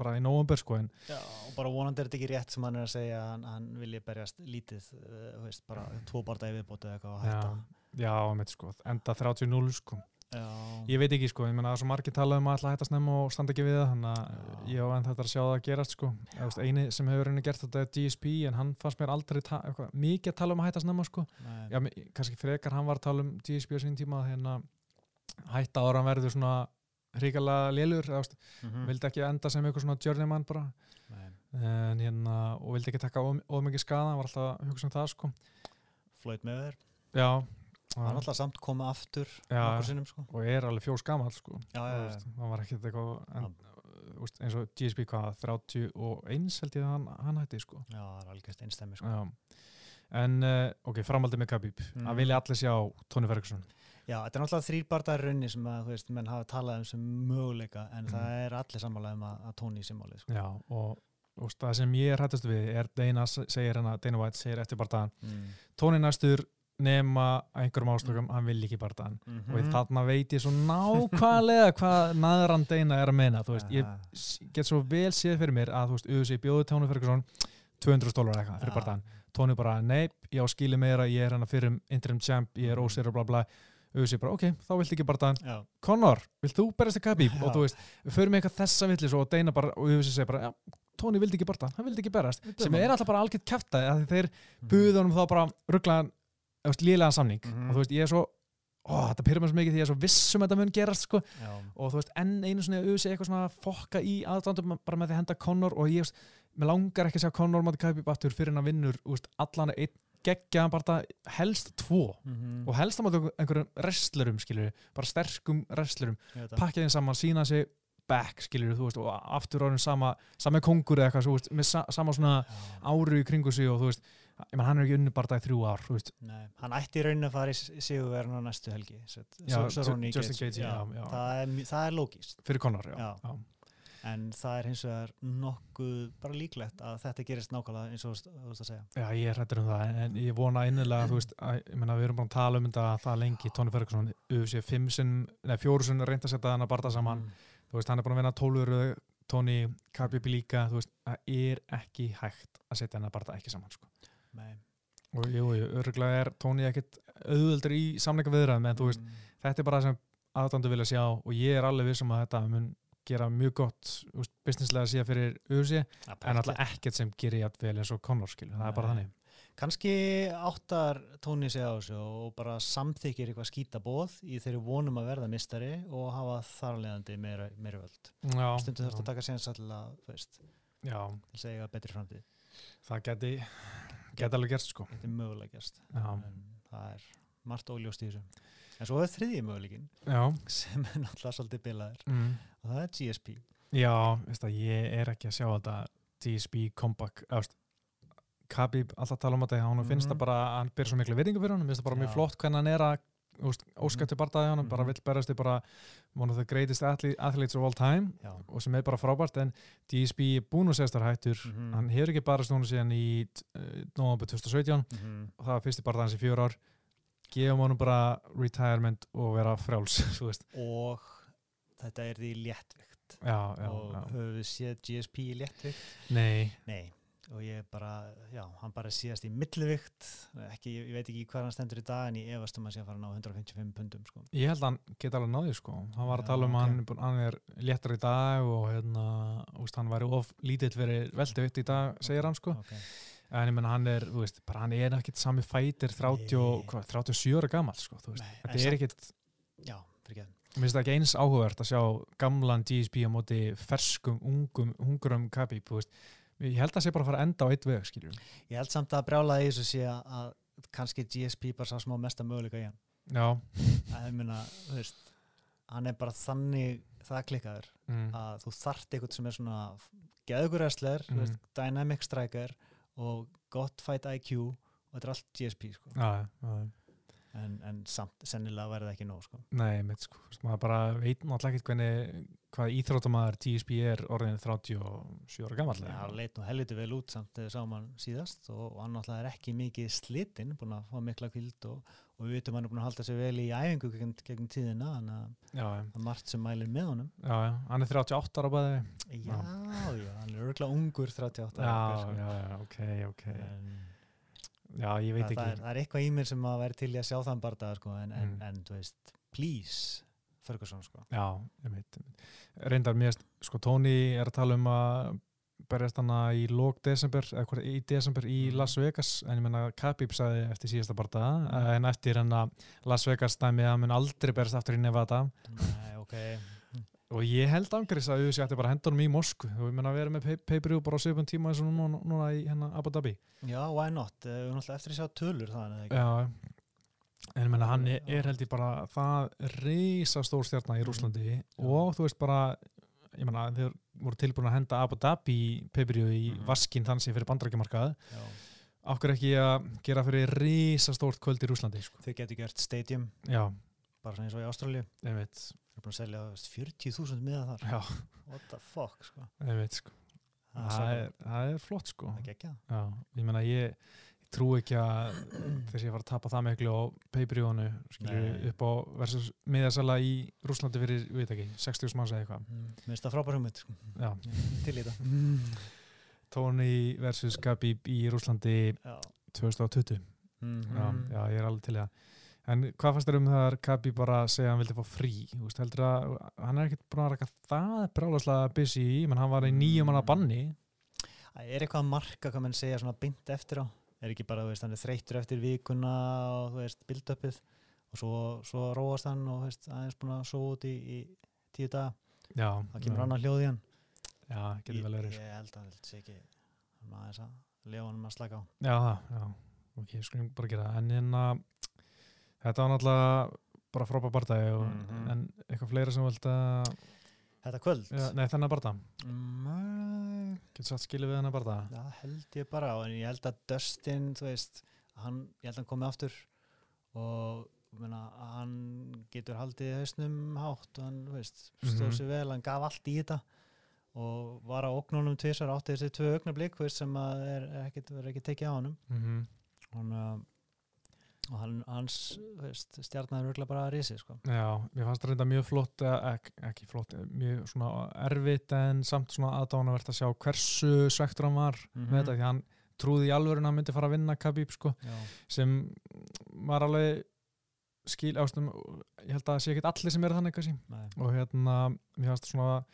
S1: bara í nóvumber, sko, en
S2: Já, og bara vonandi er þetta ekki rétt sem hann er að segja hann, hann vilji berjast lítið uh, veist, bara tvo barndæði viðbóti eða eitthvað að
S1: já,
S2: hætta.
S1: Já, einmitt, sko. Enda 30-0, sko.
S2: Já,
S1: ég veit ekki sko, ég menna að svo margir tala um að hætta snemma og standa ekki við það þannig að ég á enn þetta að sjá það að gerast sko. Eða, veist, eini sem hefur henni gert þetta er DSP en hann fannst mér aldrei mikið að tala um að hætta snemma sko.
S2: Nei,
S1: Já, kannski frekar hann var að tala um DSP á sín tíma hérna hætta ára hann verður svona hrikalega lélur, veist,
S2: mhm,
S1: vildi ekki enda sem eitthvað svona journeyman bara. En hérna, og vildi ekki taka of, mikið skada, var alltaf að hugsa um það sko.
S2: Floyd Mayweather,
S1: já,
S2: hann alltaf samt komið aftur
S1: Já.
S2: sinnum sko.
S1: Og er alveg fjós gamall sko.
S2: Já, já,
S1: veist, hann var ekkert eitthvað en, veist, eins og GSP hvað 31 held ég að hann, hann hætti sko.
S2: Já, það er algjörst einstæmi sko.
S1: Já. en uh, ok, framaldið með Khabib.
S2: Mm.
S1: að vilja allir sjá Tony Ferguson
S2: Já, þetta er náttúrulega þrýr bardaðar raunni sem að, þú veist, menn hafa talað um sem möguleika en
S1: Mhm.
S2: það er allir sammála um að, að Tony sé málið sko.
S1: já, og veist, það sem ég er hættast við er Dana segir hérna, Dana White segir eftir bardaðan
S2: mm.
S1: Tony næstur nema einhverjum ástökum, hann vil ekki bardaðan
S2: mm
S1: og þarna veit ég svo nákvæmlega hvað naðran Dana er að meina þú veist, ég s- get svo vel séð fyrir mér að þú veist, auðvitað bjóði Tony Ferguson 200 dólar eitthvað fyrir
S2: Já.
S1: bardaðan Tony bara, nei, ég á skili meira ég er hann fyrir interim champ, ég er
S2: Mhm.
S1: ósýr og bla bla, auðvitað bara, ok, þá viltu ekki bardaðan
S2: Já,
S1: Conor, vilt þú berast að
S2: Já.
S1: og þú veist, við förum eitthvað þessa villis og Dana bara, og auðvitað segir bara, já, Tony vildi ekki bardaðan, hann vildi ekki berast sem er alltaf bara algjört kæftæði að þeir
S2: Mhm.
S1: buðu honum þá bara rugglaðan, lélegan samning.
S2: Mhm.
S1: og þú veist, ég er svo ó, þetta pyrir mér svo mikið því ég er svo viss um að þetta mun gerast sko. Og þú veist, enn einu svona auðvitað eitthvað svona fokka í aðdandum bara með því að henda Conor og ég veist, mér langar ekki að sjá Conor mátti Khabib aftur fyrir hann að vinnur úst, allan einn geggjaðan bara helst tvo
S2: Mhm.
S1: og helst að mátti einhverjum wrestlerum skilur bara sterkum wrestlerum
S2: það.
S1: pakka þeim saman, sína sig back skilur þú veist og aftur orðin sama sama kongur eða eitthvað, svo, veist, með sa sama svona áru í kringu sig og þú veist ég menn, hann er ekki unni bara í þrjú ár þú veist
S2: Nei, hann ætti í raunin að fara í sigurverðin á næstu helgi svo,
S1: Já,
S2: svo, svo
S1: Justin
S2: Gates,
S1: já, já.
S2: Það, er, það er lógist
S1: fyrir
S2: Já.
S1: já.
S2: En það er hins vegar nokkuð bara líklegt að þetta gerist nákvæmlega eins og þú veist að segja
S1: Já, ég er hrættur um það, en ég vona innilega, þú veist, að, ég meina, við erum bara að tala um þetta það lengi, Tony Ferguson, UFC 5 sinn, nei, fjóru sinn reynda að setja hann að barða saman,
S2: Mm.
S1: þú veist, hann er búin að vinna tólur, Tony, Khabib líka, þú veist, það er ekki hægt að setja hann að barða ekki saman, sko.
S2: Nei.
S1: Og jú, jú, örgulega er Tony ekkit auðvöldur í samleika viðræðum, en þú veist,
S2: Mm.
S1: þetta er bara það sem aðdandu vilja sjá og ég er alveg vissum að þetta mun gera mjög gott, veist, businesslega síðan fyrir UFC,
S2: Það
S1: en alltaf ekkert sem gerir jætt vel eins og Conor, skilu, það er bara þannig.
S2: kannski áttar Tóni sig á þessu og bara samþykir eitthvað skýta bóð í þeirri vonum að verða mistari og hafa þarlegandi meira, meira völd.
S1: Já,
S2: stundu þurft að taka séns alltaf þú veist, til segja betri framtíð.
S1: Það geti, geti alveg gerst sko.
S2: Þetta er mögulega gerst. Það er margt óljóst í þessu en svo er þriðji möguleikin sem er náttúrulega svolítið bilaður
S1: mm.
S2: og það er GSP
S1: já það, ég er ekki að sjá þetta DSB comeback ást, Khabib, alltaf tala um þetta hann finnst
S2: Mhm.
S1: það bara, að hann ber svo miklu virðingu fyrir hann finnst það bara mjög
S2: Já.
S1: flott hvernig hann er að úst, óskætti bardaði hann, bara
S2: Mhm.
S1: vill berast bara one of the greatest athlete, athletes of all time
S2: já,
S1: og sem er bara frábært en DSB séðstar hættur
S2: Mhm.
S1: hann hefur ekki bara stónu síðan í uh, november 2017
S2: Mhm.
S1: og það var fyrsti bardaði hans í fjör ár gefum honum bara retirement og vera veist
S2: og þetta er því léttvikt
S1: já, já,
S2: og
S1: já.
S2: höfum við séð GSP í léttvikt
S1: Nei,
S2: Nei, og ég bara, já, hann bara síðast í millivikt, ekki, ég veit ekki hvað hann stendur í dag en ég efast um að sé að fara að ná 155 pundum, sko.
S1: Ég held að hann geti alveg náði sko. hann var að tala um að
S2: ok.
S1: hann, er hann er léttar í dag og hérna, úst, hann væri of lítill verið veldi í dag, segir hann sko
S2: Ok,
S1: en ég menna hann er, þú veist, bara hann er ekkit sami fætir 30, og-
S2: Nei.
S1: hvað, 37 ára gammal sko, þú veist,
S2: Nei,
S1: þetta er ekkit
S2: Já, fyrir ekki.
S1: mér finnst það ekki eins áhugavert að sjá gamlan GSP á móti ferskum, ungum, hungurum Khabib, þú veist, ég held að sé bara að fara að enda á eitt veg, skiljum
S2: Ég held samt að brjála í þessu sé að- kannski GSP bara sá smá mesta möguleika í hann.
S1: Já,
S2: Að ég minna, þú veist, hann er bara þannig það klikkaður
S1: mm.
S2: að þú þart eitthvað sem er svona geðugur wrestler, mm. Dynamic striker og gott fight IQ og þetta er allt GSP, sko.
S1: já, já,
S2: En, en samt, sennilega verði það ekki nóg, sko.
S1: nei, mitt sko, maður bara veit náttúrulega ekkit hvernig, hvað íþróttamæður GSP er orðin 37 ára gammal
S2: Já, leit nú helviti vel út samt þegar við sáum hann síðast og, og hann náttúrulega er ekki mikið slitinn, búin að fá mikla kvild og, og við vitum hann er búin að halda sér vel í æfingu gegn, gegn tíðina, þannig að það er margt sem mælir með honum.
S1: Já, já, hann er 38 ára bæði
S2: Já, já, hann er örgulega ungur 38
S1: Já,
S2: ára,
S1: já, já, ok, ok.
S2: En,
S1: Já, ég veit
S2: það, það, er,
S1: ekki
S2: það er eitthvað í mér sem að vera til í að sjá þann barða sko, en, en,
S1: Mm.
S2: en þú veist, please Ferguson sko.
S1: Já, ég veit reyndar mér, sko Tony er að tala um að berjast hana í lók desember, eða í desember í
S2: Mhm.
S1: Las Vegas, en ég menna Khabib sagði eftir síðasta barða, en eftir hennar Las Vegas dæmi að hann mun aldrei berjast aftur í Nevada.
S2: Nei, ok.
S1: Og ég held angriðs að UFC ætti bara að henda honum í Moskvu. Og ég menna að vera með pay- pay-per-view bara á sögum tíma eins og núna, núna í hennar Abu Dhabi.
S2: Já, why not? Eh, Við erum náttúrulega eftir að sjá tölur ekki?
S1: Já, en ég menna hann er, er held ég bara það reysa stór stjarnar í. Rúslandi
S2: Já.
S1: og þú veist bara ég menna þeir voru tilbúin að henda Abu Dhabi pay-per-view í
S2: Mhm.
S1: vaskinn þannig sem fyrir bandrækjumarkað
S2: Já.
S1: okkur ekki að gera fyrir reysa stórt kvöld í Rúslandi sko.
S2: Þau getur gert stadium
S1: Já,
S2: bara svona eins og í
S1: veit
S2: Þau eru búin að selja þú veist, 40.000 miða þar
S1: Já,
S2: What the fuck sko.
S1: veit sko
S2: Það er
S1: það er, það er flott sko
S2: Það er geggjað.
S1: Já, ég menna ég trú ekki að þess að ég var að tapa það miklu á pay-per-viewinu skilur
S2: Nei.
S1: upp á versus miðasala í Rúslandi fyrir, ég veit ekki, 60 manns eða eitthvað
S2: Mm, Mér finnst það frábær hugmynd sko. Til í þetta
S1: Tony versus Khabib í Rúslandi
S2: Já.
S1: 2020
S2: Mhm.
S1: já, já, ég er alveg til það En hvað fannst þér um það að Khabib bara segja að hann vildi fá frí? Þú veist, heldur að hann er ekkert búin að raka það brjálæslega busy í, menn hann var í nýjum manna banni
S2: Það er eitthvað að marka hvað mann segja svona beint eftir á er ekki bara, þú veist, hann er þreyttur eftir vikuna og þú veist, build-upið og svo, svo róast hann og veist, aðeins búin að sofa út í, í tíu daga,
S1: Já,
S2: það kemur
S1: já,
S2: annar hljóð í hann.
S1: Já, getur vel verið
S2: Ég, ég held að hann sé ekki hann aðeins að lefa hann að slaka á.
S1: Já, já, ok, skulum bara gera en hérna þetta var náttúrulega bara frábæð bardagi og,
S2: Mhm.
S1: en eitthvað fleira sem vilt að
S2: Þetta kvöld?
S1: ja, nei, þennan barda,
S2: Mm,
S1: getur satt skilið við þennan barda
S2: það held ég bara en ég held að Dustin, þú veist hann, ég held að hann komi aftur og ég meina, hann getur haldið hausnum hátt og hann, þú veist, stóð
S1: Mhm.
S2: sér vel hann gaf allt í þetta og var á ógnunum tvisar átti þessi tvö augnablík þú veist, sem að er ekkit, verður ekki tekið á honum
S1: mm -hmm.
S2: hann, uh, og hann, hans stjarnar er bara að risi sko.
S1: Já, mér fannst það reynda mjög flott ek, ekki flott, mjög svona erfitt en samt svona aðdánavert að sjá hversu svektur hann var
S2: Mhm.
S1: með þetta, því hann trúði í alvörun að hann myndi fara að vinna Khabib sko,
S2: Já,
S1: sem var alveg skil ástum, ég held að það sé ekki allir sem eru þannig kannski
S2: nei,
S1: og hérna, mér fannst svona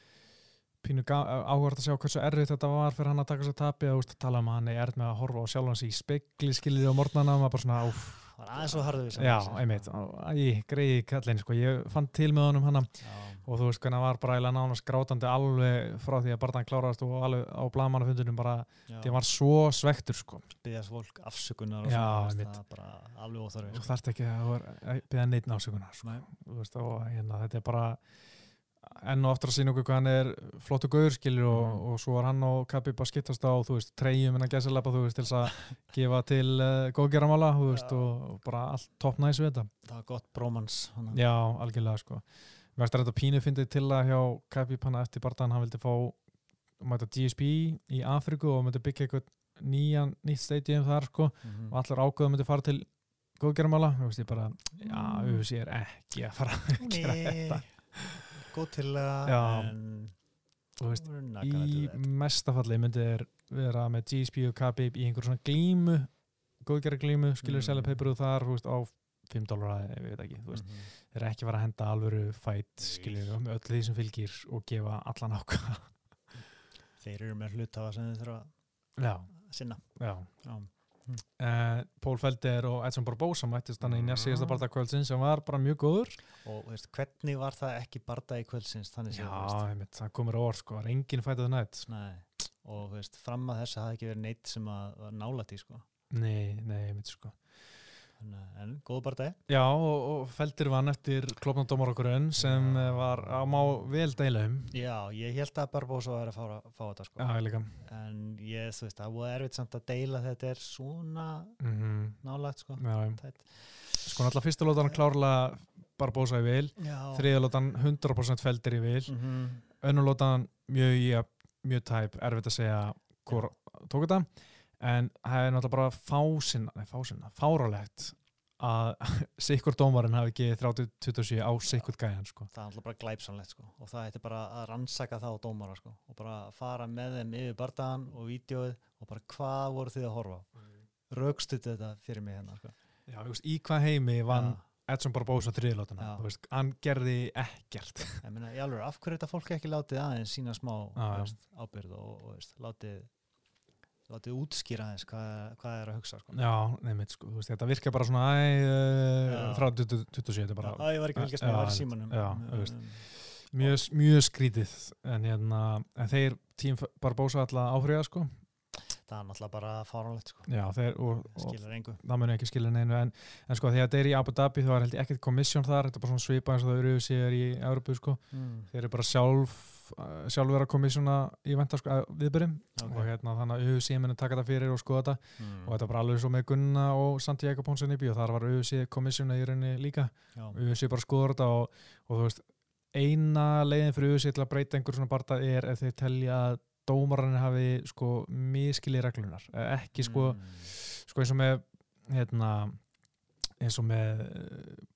S1: pínu áhverð að sjá hversu erfitt þetta var fyrir hann að taka sér tapi og tala um að hann er erð með að horfa á sjálf hans í spekli skilir á morgnana maður bara svona, úf,
S2: það var aðeins svo harðu
S1: já, einmitt. Æ, greiði kallin, sko, ég fann til með honum hann og þú veist hvernig hann var bara eiginlega nánast grátandi alveg frá því að barðan kláraðast og alveg á blamanafundunum bara, hann var svo svektur sko,
S2: byggðast fólk afsökunar og
S1: Já, einmitt.
S2: það bara alveg óþarfi
S1: þú
S2: sko.
S1: þarft ekki að beða neitt násökunar sko. Veist, og hérna, þetta er bara enn og aftur að sína okkur hvað hann er flottu gaur skilur og,
S2: Mhm.
S1: og svo var hann og Khabib að skiptast á þú veist, treyjum en að gæsa þú veist, til að gefa til uh, góðgeramála þú veist,
S2: Já.
S1: og, og bara allt topp næs við þetta.
S2: Það var gott brómans
S1: Já, algjörlega sko. Mér finnst þetta pínu fyndið til að hjá Khabib hann eftir barðan, hann vildi fá mæta GSP í Afriku og myndi byggja eitthvað nýjan, nýtt stadium þar sko
S2: Mhm.
S1: og allir ákveða myndi fara til góðgeramála, þú veist ég bara já,
S2: Mm.
S1: Er
S2: góð til að en
S1: Þú veist, í mestafalli myndi þeir vera með GSP og Khabib í einhver svona glímu góðgera glímu, skilur
S2: Mm.
S1: selja peipuruð þar þú veist, á 5 dólar ég veit ekki, þú veist,
S2: Mhm.
S1: þeir eru ekki fara að henda alvöru fætt, skilur, með öllu því sem fylgir og gefa allan ákvæða
S2: þeir eru með hlutafa sem þeir þurfa að sinna
S1: já
S2: Já.
S1: Uh, Pól Felder og Edson Barbosa mættist þannig í
S2: Mhm.
S1: næst síðasta barndagkvöldsin sem var bara mjög góður
S2: og veist, hvernig var það ekki barda í kvöldsins þannig
S1: einmitt, það komur á orð sko, er enginn fætið nætt
S2: Nei. og veist, fram að þess að það ekki verið neitt sem að var nálætt í sko.
S1: Nei, nei, einmitt sko
S2: Þannig að- en góð barda
S1: Já, og, og Felder vann eftir klopnandómar okkur önn sem
S2: Já.
S1: eh, var á má vel deila um.
S2: Já, ég held að Barbosa var að fá, fá þetta sko.
S1: Já, ég líka.
S2: En ég, þú veist, það var erfitt samt að deila þetta er svona
S1: mm
S2: nálægt sko.
S1: Já, sko náttúrulega fyrsta lótan klárlega Barbosa í vil. Þriða lótan 100% Felder í vil.
S2: Mm -hmm.
S1: önnur lótan mjög, ja, mjög tæp erfitt að segja hvor tók þetta en það er náttúrulega bara fásinna, nei fásinna, fárálegt að sikkur dómarinn hafi ekki 30-27 á sikkur gæjan sko.
S2: það er alltaf bara glæpsanlegt sko. og það ætti bara að rannsaka það á dómara sko. og bara fara með þeim yfir bardagan og vídeoið og bara hvað voru þið að horfa á raukstuðu þetta fyrir mig hérna sko.
S1: Já, þú veist, í hvað heimi vann
S2: Já.
S1: Edson Barbosa þriðlótana, þú veist, hann gerði ekkert
S2: ég meina, í alveg, af hverju er þetta fólk ekki látið aðeins sína smá veist, ábyrð og, og veist, látið látið útskýra aðeins hvað, hvað er að hugsa sko.
S1: Já, nefnir, sko, veist, þetta virkar bara svona æ, uh, frá 20- 27 þetta er bara
S2: Já, ég var ekki að fylgjast með, í
S1: Já,
S2: símanum
S1: já, þú veist.
S2: um,
S1: mjög, mjög skrítið en, hérna, en þeir tím Barbosa alltaf áfriða sko
S2: það er náttúrulega bara fáránlegt sko.
S1: Já, þeir, og, og
S2: skilur engu
S1: það muni ekki skilja neinu en, en sko þegar þetta er í Abu Dhabi þá er ekkert komissjón þar, þetta er bara svona svipa eins og það eru sér í Európu sko,
S2: mm.
S1: þeir eru bara sjálf uh, sjálf vera komissjóna í venda sko, viðbyrjum
S2: Ok.
S1: og hérna þannig að UC muni taka þetta fyrir og skoða þetta
S2: mm.
S1: og þetta er bara alveg svo með Gunna og Santiago Ponsanibí og þar var UC komissjóna í rauninni líka
S2: já,
S1: UC bara skoður þetta og, og þú veist eina leiðin fyrir UC til að breyta einhver svona barða er ef þeir telja að dómarinn hafi sko miskili reglunar Eh, ekki sko,
S2: mm.
S1: sko eins og með hérna eins og með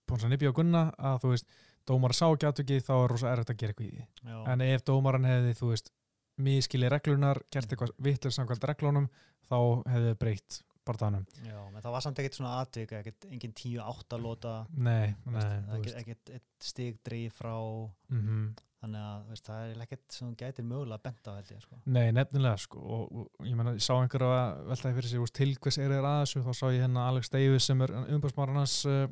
S1: Ponsanibí og Gunna að þú veist dómar sá ekki aðtöki þá er rosa erfitt að gera eitthvað í því.
S2: Já,
S1: en ef dómarinn hefði þú veist miskili reglunar, gert eitthvað vitlega samkvæmt reglunum þá hefði breytt barðanum
S2: já, menn það var samt ekkert svona atvik ekkert engin 10-8 lóta
S1: nei,
S2: veist,
S1: nei,
S2: það
S1: þú veist.
S2: ekkert, stig dreif frá
S1: mm
S2: þannig að veist, það er ekkert sem gætir mögulega bent á held ég sko.
S1: Nei, nefnilega sko og, og ég meina, ég sá einhver að veltaði fyrir sig til hvers er þeir að þessu, þá sá ég hérna Alex Davis sem er umbúrsmáran hans uh,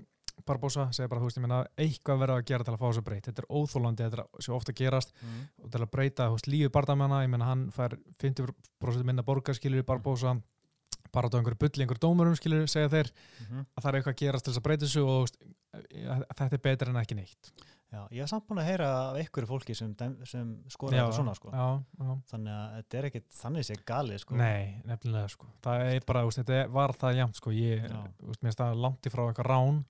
S1: Barbosa, segja bara, þú veist, ég meina eitthvað verða að gera til að fá þessu breytt, þetta er óþólandi þetta er svo ofta að gerast.
S2: Mm.
S1: og til að breyta, veist, lífið bardamanna, ég meina hann fær 50% minna borgarskilur í Barbosa bara á einhverju bulli, einhverju dómurum skilur segja þeir
S2: Mm
S1: að það er eitthvað að gerast til þess að breyta þessu og veist, að þetta er betur en ekki neitt
S2: já, ég hef samt búin að heyra af einhverju fólki sem, sem skora þetta svona sko.
S1: já, já.
S2: þannig að þetta er ekkert þannig sé galið sko.
S1: Nei, nefnilega sko. Það er bara, veist, þetta var það jæmt sko. Ég, veist, mér finnst það langt í frá eitthvað rán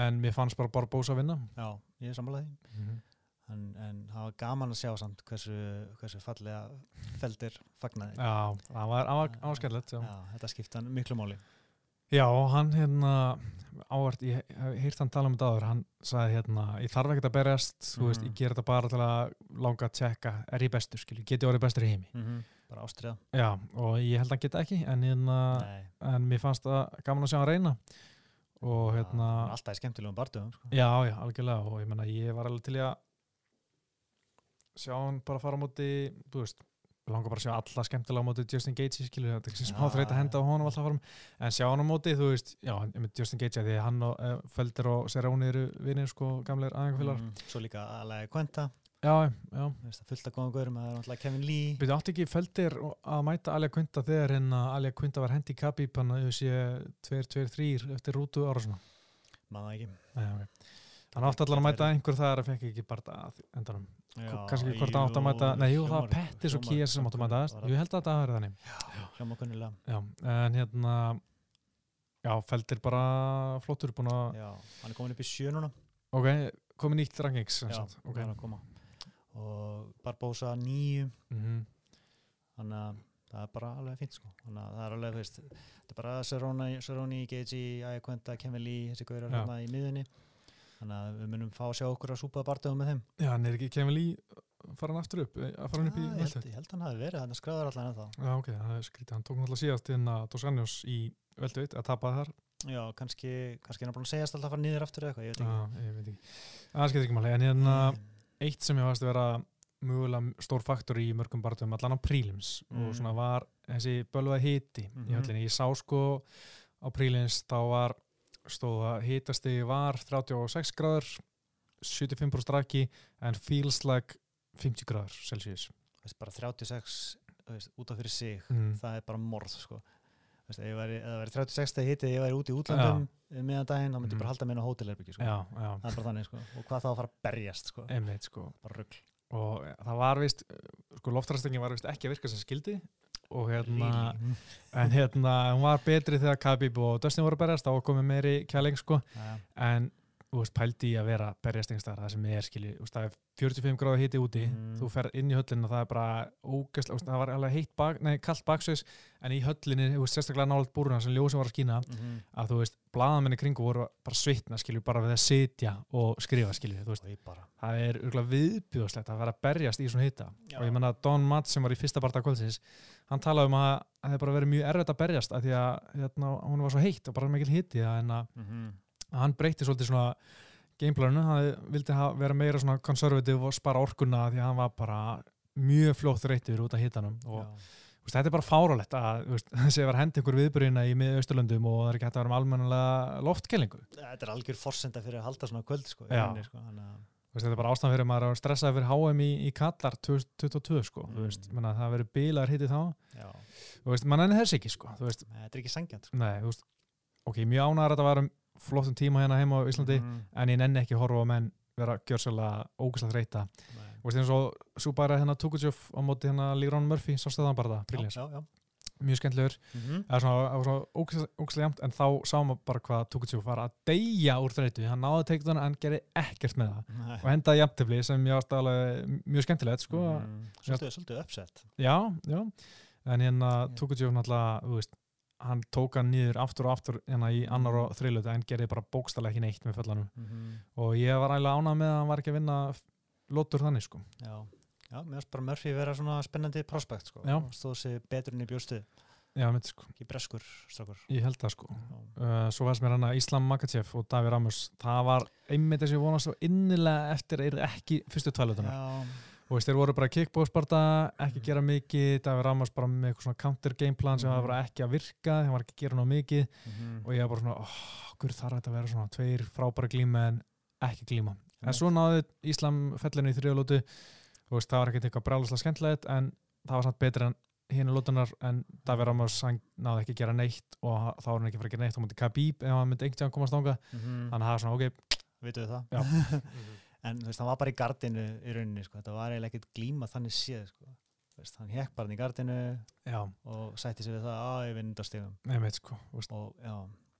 S1: en mér fannst bara Barbosa að vinna.
S2: Já, ég er sammálaði
S1: mm
S2: en, en það var gaman að sjá samt hversu, hversu fallega feldir fagnaði.
S1: Já, það var. Já,
S2: þetta skipta miklu máli
S1: já, hann hérna ávart, ég heyrt hann tala um þetta áður hann sagði hérna, ég þarf ekkert að berjast þú veist, ég ger þetta bara til að langa að tjekka, er ég bestur, skilju, get ég orðið bestur í heimi
S2: -hmm. bara ástriða
S1: Já, og ég held að hann geta ekki en, hérna, en mér fannst það gaman að sjá hann reyna og hérna
S2: er alltaf í skemmtilegum barndöfum sko.
S1: Já, já, algjörlega og ég menna ég var alveg til að sjá hann bara fara á móti þú veist, langar bara að sjá alla skemmtilega á móti Justin Gaethje, skilur þetta er ekki smá
S2: Já,
S1: þreyt að henda á honum alltaf fram en sjá hann á móti, þú veist, já, með Justin Gaethje því að hann og uh, Felder og Serrani eru vinir sko, gamleir aðeingafélagar
S2: mm, Svo líka alveg Quenta
S1: Já, já,
S2: fullt af góðum gaurum, það er náttúrulega Kevin Lee.
S1: Byrju átti ekki Felder að mæta Alja Kvynda þegar hérna Alja Kvynda var hendi í Khabib hann að sé 2-2-3 eftir rútu ára svona?
S2: Maður ekki.
S1: Nei, okay. Hann átti allan að mæta einhver þar að fekk ekki bara að endanum.
S2: Já,
S1: kannski hvort það átt að mæta nei, jú, það var Pettis og Kies sem átt að mæta jú, ég held að það var þannig.
S2: Hljóma kunnilega
S1: já, en hérna já, Feldir bara flottur búin að,
S2: Já, hann er komin upp í sjö núna.
S1: Ok, komið nýtt rankings sem
S2: Já,
S1: sagt,
S2: það
S1: ok
S2: er að koma. Og Barbosa nýju
S1: mm
S2: þannig að það er bara alveg fínt sko. Þannig að það er alveg, veist, þetta er bara Cerrone Gaethje, Ayaquenta, Kevin Lee þessi þannig að við munum fá að sjá okkur að súpa barndöfum með þeim.
S1: Já, hann er ekki Kevin Lee fara hann aftur upp, eh, hann upp í
S2: Já, ég, held, ég held hann hafi verið, þannig að skráður allan ennþá.
S1: Já, ok, það er skrítið, hann tók náttúrulega síðast inn að Dos Anjos í veltu að tapa þar.
S2: Já, kannski, kannski er hann búin að segjast alltaf að fara niður aftur eða eitthvað, ég veit
S1: já,
S2: ekki
S1: ég veit ekki, það skemmt ekki máli. En hérna,
S2: Mm,
S1: eitt sem ég varst að vera mögulega stór faktor í mörgum barðum allan á prílims og
S2: Mm.
S1: svona var þessi bölvað hiti í
S2: Mhm.
S1: höllinni. Ég sá sko á prílims þá var stóð að hitasti var 36 gráður 75% draki en feels like 50 gráður Celsius.
S2: veist, bara 36 þú veist, út af fyrir sig
S1: Mm.
S2: það er bara morð sko. veist, ef ef það væri 36 þegar hitti ég væri út í útlandum meðan daginn, þá myndi ég bara halda mér á hótelherbyggi sko. Það er bara þannig sko. og hvað þá að fara að berjast sko.
S1: einmitt sko.
S2: bara rugl
S1: Og það var vist, sko loftrastingin var vist ekki að virka sem skildi og hérna, en hérna, hún var betri þegar Khabib og Dustin voru að berjast, þá komið meiri kæling sko.
S2: Já,
S1: en veist, pældi í að vera berjast einhverstaðar, það sem er skilji, það er 45 gráða hiti úti,
S2: Mm.
S1: þú fer inn í höllinu og það er bara veist, það var alveg heitt bak, nei, kallt baksveis, en í höllinni, þú veist, sérstaklega nált búruna sem ljósum var að skína,
S2: mhm.
S1: að þú veist, blaðamenni kringu voru bara svitna, skilju, bara við að sitja og skrifa, skilju, þú veist,
S2: ég
S1: það er örgulega viðbjóðslegt að vera að berjast í svona hita
S2: Já.
S1: og ég menna að Don Matt sem var í fyrsta parta kvöldsins, hann talaði um að það hefði bara verið mjög erfitt að berjast af því að hérna, hún var svo heitt og bara mikil hiti en að
S2: mhm.
S1: Hann breytti svolítið svona gameplaninu, hann vildi vera meira svona konservativ og spara orkuna því hann var bara mjög fljótt reytur út af hitanum. Og veist, þetta er bara fáralegt að þessi var hendi ykkur viðbyrjina í miða Östurlöndum og það er ekki hægt að vera með almennilega loftkellingu.
S2: Þetta er algjör forsenda fyrir að halda svona kvöld sko,
S1: Já.
S2: inni, sko,
S1: veist, þetta er bara ástæðan fyrir að maður er að stressa fyrir HM í, í Kallar 2022 sko,
S2: Mm.
S1: veist, menna, það verður bílar hitti þá, mann ennið þess ekki sko,
S2: þetta er ekki sangjant sko.
S1: nei, ok, mjög ánægðar að þetta var um flottum tíma hérna heima á Íslandi,
S2: Mhm,
S1: en ég nenni ekki að horfa á menn vera gjörsala ógæslega þreita
S2: nei.
S1: Þú veist eins og svo bara hérna Tukutjöf á móti hérna Lígrón Murphy, svo stöðan bara það, mjög skemmtilegur. Er svona, það var svona ógeðslega jæmt en þá sá maður bara hvað Tukutjöf var að deyja úr þreytu, hann náði teiktunum en gerði ekkert með það.
S2: Nei.
S1: og hendaði jæmtefli sem ég varst alveg mjög skemmtilegt sko,
S2: Mhm. Svolítið, uppsett
S1: já, já. En hérna. Tukutjöf náttúrulega, þú veist hann tók hann niður aftur og aftur hérna í annar og þriðlutu en gerði bara bókstælega ekki neitt með föllanum og ég var ægilega ánað með að hann var ekki að vinna lótur þannig sko.
S2: Já, já, mér finnst bara Murphy vera svona spennandi prospekt sko.
S1: Já.
S2: stóð sér betur enn í bjóstu
S1: já, mitt sko,
S2: ekki breskur strákur.
S1: Ég held það sko. Uh, svo veist mér hann að Islam Makachev og Davíð Ramos, það var einmitt þess að ég vonast svo innilega eftir er ekki fyrstu tvælutuna
S2: Já,
S1: og veist, þeir voru bara kickbóðsparta, ekki
S2: Mhm.
S1: gera mikið Davíð Ramos bara með eitthvað svona counter game plan sem
S2: Mhm.
S1: var bara ekki að virka, þeim var ekki að gera ná mikið
S2: mhm.
S1: og ég var bara svona, oh, hver þarf þetta að vera svona tveir frábæra glíma en ekki glíma en
S2: Einmitt.
S1: svo náði Íslam fellinu í þriðalótu og það var ekkert eitthvað brjáluslega skemmtilegt en það var samt betur en hinu lótunar en Davíð Ramos hann náði ekki að gera neitt og þá var hann ekki að fara að gera neitt á mútið Khabib ef hann myndi einhvern komast ánga
S2: Mhm.
S1: þannig að það
S2: en þú veist, hann var bara í gardinu í rauninni, sko. þetta var eiginlega ekkert glíma þannig séð, sko. Þú veist, hann hekk bara inn í gardinu
S1: já,
S2: og sætti sig við það að ég vinn
S1: nefnir sko
S2: og já,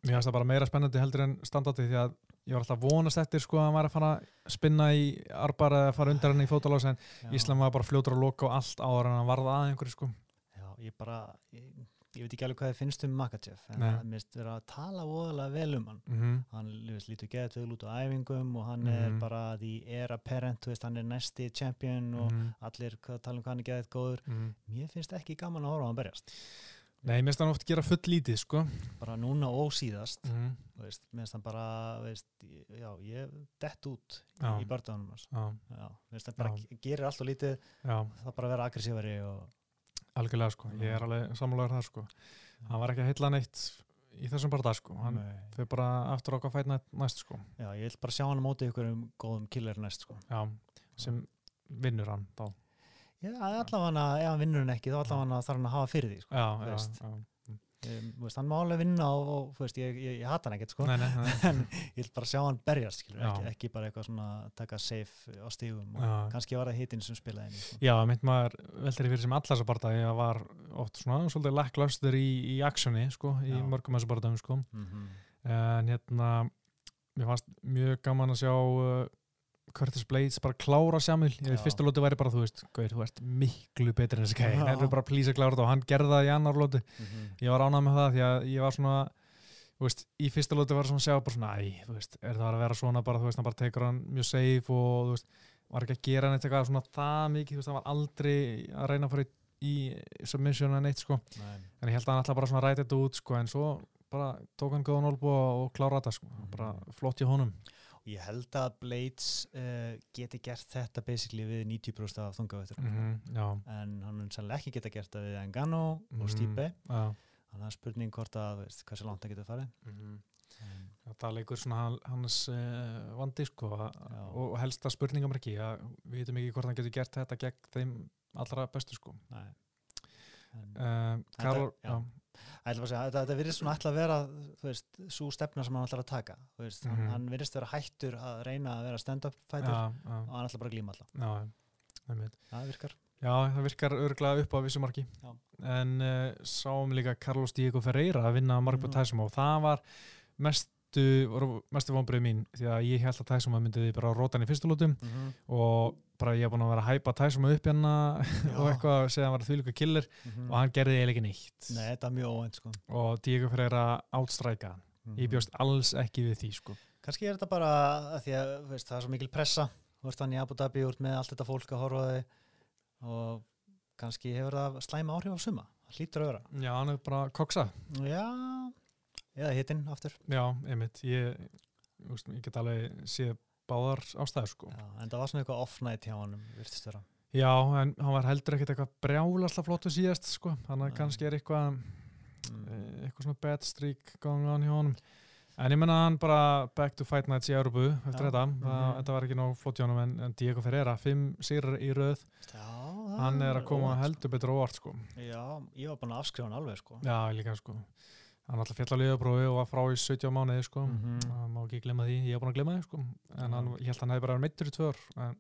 S1: mér finnst það bara meira spennandi heldur en standardi því að ég var alltaf vonast eftir sko að hann var að fara að spinna í arbar eða fara undan hann í fótalás en Íslam var bara fljótur að loka og allt áður en hann varða að einhverju sko.
S2: Já, ég bara ég, ég veit ekki alveg hvað þið finnst um Makachev en það mist vera að tala voðalega vel um hann.
S1: Mm -hmm.
S2: hann lítur geðt vel út á æfingum og hann er
S1: Mhm.
S2: bara því er apparent, þú veist, hann er næsti champion og
S1: Mhm.
S2: allir hvað- tala um hvað hann er geðt góður. Mér finnst ekki gaman að horfa hann berjast.
S1: Nei, mér finnst hann oft gera full lítið sko.
S2: Bara núna og síðast.
S1: Mm
S2: veist, mér finnst hann bara veist, já, ég dett út
S1: Já.
S2: í
S1: já,
S2: mér finnst hann bara
S1: Já.
S2: gerir allt og lítið.
S1: Já,
S2: það bara að vera aggressífari og
S1: algjörlega sko. Ég er alveg sammálaður það sko. Hann var ekki að heilla neitt í þessum bara dag sko. Hann fyrir bara aftur okkar fætna næst sko.
S2: Já, ég vil bara sjá hann á móti ykkur um góðum killer næst sko.
S1: já, sem vinnur hann þá.
S2: Já, allavega ef hann vinnur hann ekki þá allavega þarf hann að hafa fyrir því sko.
S1: já, já, já.
S2: Ég, þú veist, hann má alveg vinna og, og veist, ég, ég, ég hata hann ekkert sko.
S1: Nei, nei, nei.
S2: en ég vil bara sjá hann berjast ekki, ekki bara eitthvað svona taka safe á stígum og
S1: Já.
S2: kannski var það hitinn sem spilaði sko.
S1: Já, mynd maður veldur í fyrir sem allar þessar barndagi að var oft svona svolítið lacklustur í, í actioni sko, í
S2: Já.
S1: mörgum þessar barndagum sko.
S2: mm
S1: en hérna mér fannst mjög gaman að sjá uh, Curtis Blades bara klára Sjamil ég veit fyrsta lóti væri bara þú veist Gauir, þú ert miklu betri en þessi gæði það er bara plísa klára þetta. Og hann gerði það í annar lóti
S2: -hmm.
S1: ég var ánað með það því að ég var svona þú veist, í fyrsta lóti var svona að sjá bara svona, æ, þú veist, er það að vera svona bara, þú veist, hann bara tekur hann mjög safe og þú veist, var ekki að gera neitt eitthvað svona það mikið, þú veist, hann var aldrei að reyna að fara í, í submission en neitt, sko, en ég held að hann alltaf bara svona ræti þetta út, sko, en svo bara tók hann góðan olbu og, og klára þetta, sko. Bara flott í honum
S2: Ég held að Blades uh, geti gert þetta basically við 90% af þungavættur
S1: mm Já,
S2: en hann mun sannlega ekki geta gert það við Engano
S1: Mhm.
S2: og Stipe
S1: já
S2: þannig að spurning hvort að, veist, hversu langt það getur farið
S1: mm
S2: en,
S1: Það leikur svona hans uh, vandi, sko að-
S2: Já.
S1: og, og helsta spurningum ekki að við veitum ekki hvort hann getur gert þetta gegn þeim allra bestu, sko
S2: nei. en,
S1: Uh, Karol,
S2: já.
S1: já.
S2: Að þetta, virðist svona ætla að vera þú veist, svo stefna sem hann ætlar að taka veist,
S1: Mhm.
S2: hann, hann virðist vera hættur að reyna að vera stand-up fighter
S1: Já, já,
S2: og hann ætla bara að glíma alla
S1: já,
S2: það virkar
S1: já, það virkar örgulega upp á vissu marki
S2: Já.
S1: en uh, sáum líka Carlos Diego Ferreira að vinna mark på
S2: Mhm.
S1: Tyson og það var voru mestu vonbröð mín því að ég held að Tyson myndi því bara róta hann í fyrstu lútum
S2: mm -hmm.
S1: og bara ég er búin að vera að hæpa Tyson upp hérna og eitthvað að segja að hann var þvílíka killer og hann gerði eiginlega ekki neitt.
S2: Nei, þetta er mjög óvænt sko.
S1: og Diego Ferreira átstræka
S2: Mhm.
S1: ég bjóst alls ekki við því sko.
S2: Kannski er þetta bara að því að veist, það er svo mikil pressa. Þú veist hann í Abu Dhabi úr með allt þetta fólk að horfa þig. Og kannski hefur það slæma áhrif á suma. Það hlýtur að vera.
S1: Já, hann er bara koksa.
S2: Já, eða hittinn aftur.
S1: Já, einmitt, ég veist, ég báðar ástæður sko.
S2: Já, en það var svona eitthvað off-night hjá honum, virtist vera.
S1: Já, en hann var heldur ekkert eitthvað brjálasla flottu síðast sko, þannig að kannski er eitthvað
S2: Mm.
S1: eh, eitthvað svona bad streak going on hjá honum en ég menna hann bara back to fight nights í Európu eftir
S2: Já.
S1: þetta,
S2: Mhm.
S1: það, þetta var ekki nóg flott hjá honum en, Diego Ferreira, fimm sigrar í röð
S2: Já,
S1: hann er að koma
S2: óvart,
S1: heldur betur óvart sko.
S2: Já, ég var bara að afskrifa hann alveg, sko.
S1: Já, líka sko hann alltaf fjall á liðaprófi og var frá í 17 mánuði sko
S2: Mhm.
S1: það má ekki glemma því, ég er búin að glemma því sko en
S2: Já.
S1: hann, ég held að hann hefði bara verið meittur í tvö ár en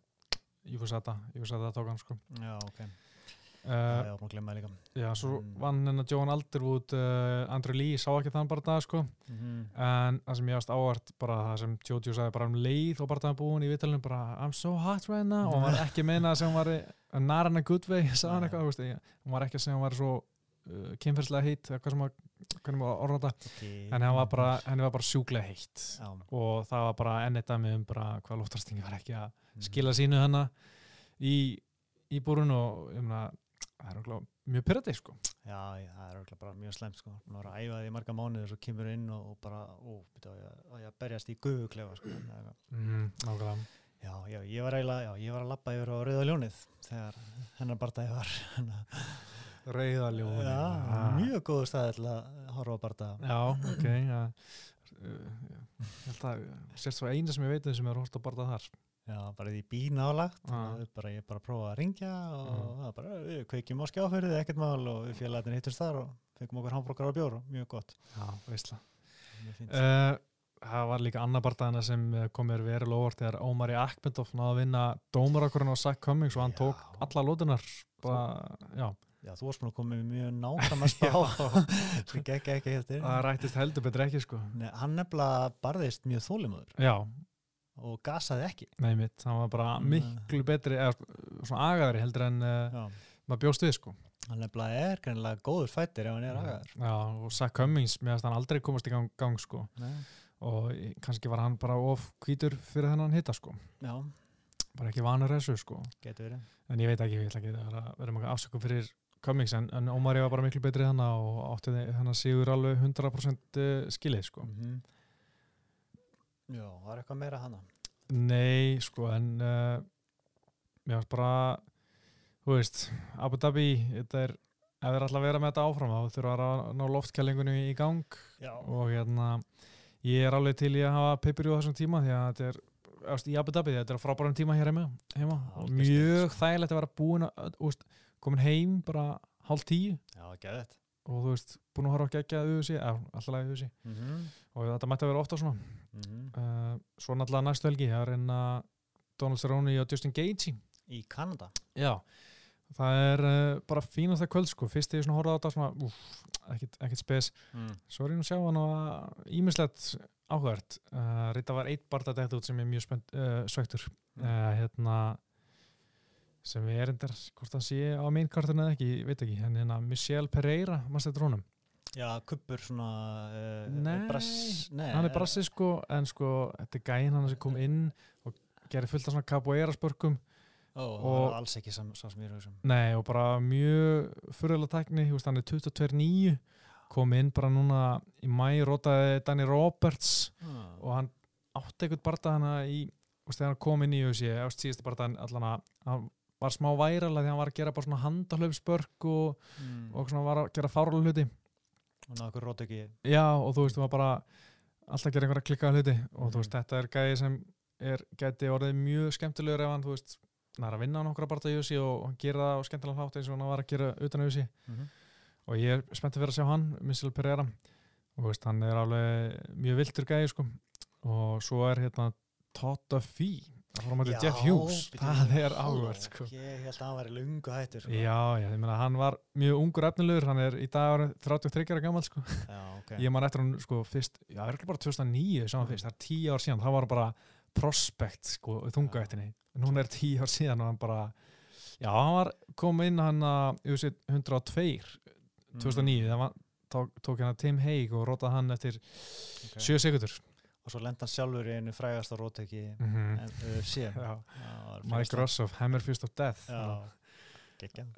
S1: ég fór setta, ég fór setta tók hann sko
S2: Já, ok.
S1: uh,
S2: Já, ég var búin að glemma það líka.
S1: Já, svo
S2: Mm.
S1: vann hennar Johan Alderwood uh, Andrew Lee, sá ekki þann bara dag sko
S2: Mhm.
S1: en það sem ég varst ávart bara það sem Jojo sagði bara um leið og bara það búin í vitalinu bara I'm so hot right now og hann var ekki að meina sem hann var not in a good way, sagði hann eitthvað hann var ekki að segja hann var svo uh, kynferðslega heitt, eða hvað sem að hvernig maður orða þetta,
S2: Okay.
S1: en hann var bara henni var bara sjúklega heitt
S2: Já.
S1: og það var bara enn eitt dæmi um bara hvað loftarstingi var ekki að
S2: Mhm.
S1: skila sínu hennar í, í búrun og ég meina, það er örugglega mjög pyrrandi sko
S2: Já, já, það er örugglega bara mjög slemt sko. Hún var að æfa því marga mánuði og svo kemur inn og, og bara, ó, byrja, á ég að berjast í gufuklefa sko.
S1: mm, nákvæmlega
S2: Já, já, ég var eiginlega, já, ég var að labba yfir á Rauða ljónið þegar hennar barndagi var.
S1: Rauðaljóni
S2: já, mjög góðu staði til að horfa á barndaga.
S1: Já, ok ja. Ég held að sérst svo eina sem ég veit um sem er hort að barða þar
S2: Já, bara því bín álagt,
S1: Já.
S2: og bara, ég bara prófaði að ringja og var bara, við kveikjum á skjáfyrðið, ekkert mál og við félagin hittust þar og fengum okkur hambúrgar og bjór og mjög gott.
S1: Já,
S2: fínt.
S1: uh, Það var líka annar barðana sem eh, kom mér verið óvart þegar Ómari Akbendov náði að vinna dómarakurinn á Zach Cummings og hann
S2: Já.
S1: tók alla lótunar bara, já,
S2: Já, þú varst búin að koma með mjög nákvæm að spá sem gekk ekki eftir.
S1: það rættist heldur betur ekki sko.
S2: Nei, hann nefnilega barðist mjög þólimöður
S1: Já,
S2: og gasaði ekki.
S1: nei mitt, hann var bara miklu betri eða svona agaðari heldur en uh, maður bjóst við sko.
S2: Hann nefnilega er greinilega góður fættir ef hann er agaður.
S1: Já, og Zach Cummings, mér finnst hann aldrei komast í gang, gang sko.
S2: Nei.
S1: og kannski var hann bara of hvítur fyrir þennan hitta sko.
S2: Já,
S1: bara ekki vanur þessu sko.
S2: Getur verið.
S1: en ég veit ekki, ég ætla ekki að vera, mjög afsökum fyrir Cummings en, en Ómari var bara miklu betri þannig og átti þennan sigur alveg 100% skilið sko
S2: Mm Já, það er eitthvað meira hana.
S1: nei sko en uh, mér varst bara þú veist, Abu Dhabi þetta er, ef þeir ætla að vera með þetta áfram þá þurfa að ná loftkælingunni í gang
S2: Já.
S1: og hérna ég er alveg til í að hafa peipirí á þessum tíma því að þetta er í Abu Dhabi, þetta er frábærum tíma hér heima, heima. mjög þægilegt að vera búin að, úst, komin heim bara hálf tíu
S2: Já,
S1: og þú veist, búin að horfa að gegja auðvisi, eða alltaf lagi auðvisi
S2: Mm -hmm.
S1: og þetta mætti að vera ofta svona
S2: Mm -hmm.
S1: uh, svo náttúrulega næstu helgi, það er enna Donald Cerrone og Justin Gaethje
S2: Í Kanada.
S1: já, það er uh, bara fínast það kvöld sko, fyrst ég svona horfði á þetta svona, úf, ekkit, ekkit spes
S2: Mm.
S1: Svo er ég nú að sjá hann að ímislegt áhugavert. Uh, Rita var eitt barða dætt út sem er mjög svektur.
S2: Mm.
S1: Hérna, sem við erindar, hvort hann sé á meinkartinu eða ekki, ég veit ekki, en hérna Michelle Pereira, maður stættur honum.
S2: Já, kuppur svona uh,
S1: Nei,
S2: brass, nei,
S1: hann er brassi sko, en sko, þetta er gæinn hann sem kom inn og gerir fullt af svona capoeira spörkum.
S2: Ó, og
S1: og-
S2: hann er alls ekki sá sem ég er auðvitað
S1: Nei, og bara mjög fyrirlega tækni, þú veist, hann er 22.9, kom inn bara núna í mæ, rótaði Danny Roberts,
S2: ah.
S1: og hann átti eitthvað barða hana í þú veist, þegar hann kom inn í UFC ást síðasta barða allan að hann var smá væralega því hann var að gera bara svona handahlaupspörk og,
S2: mm.
S1: og svona var að gera fárlega hluti.
S2: Og náðu okkur rót ekki
S1: já og þú veist þú var bara alltaf að gera einhverja klikkaða hluti. Og þú veist þetta er gæði sem er gæti orðið mjög skemmtilegur ef hann þú veist hann er að vinna á nokkra barða í UFC og hann gera það á skemmtilega hlátt eins og hann var að gera utan UFC
S2: mm -hmm.
S1: og ég er spenntið fyrir að sjá hann Missile Pereira. Og veist, hann er alveg mjög viltur gæði sko. og svo er hérna Totta Fee það fór á mæti Jeff Hughes það er áhverð sko.
S2: ég held að hann væri lungu hættur sko.
S1: já, já, ég meina hann var mjög ungur efnilegur, hann er í dag orðinn 33 ára gammal sko.
S2: já, ok
S1: ég man eftir hann sko fyrst, já, er ekki bara 2009 sá hann
S2: Mm.
S1: fyrst, það er 10 ár síðan það var bara prospect sko, í þungaættinni núna er 10 ár síðan og hann bara já, hann var kom inn hann að UFC 102
S2: Mm.
S1: 2009, það var, tók, tók hann að Tim Haig og rótaði hann eftir
S2: Ok.
S1: 7 sekundur
S2: og svo lenda sjálfur í einu frægasta róteki
S1: mm -hmm.
S2: UFC
S1: Mike Rossoff, Hammerfist of Death en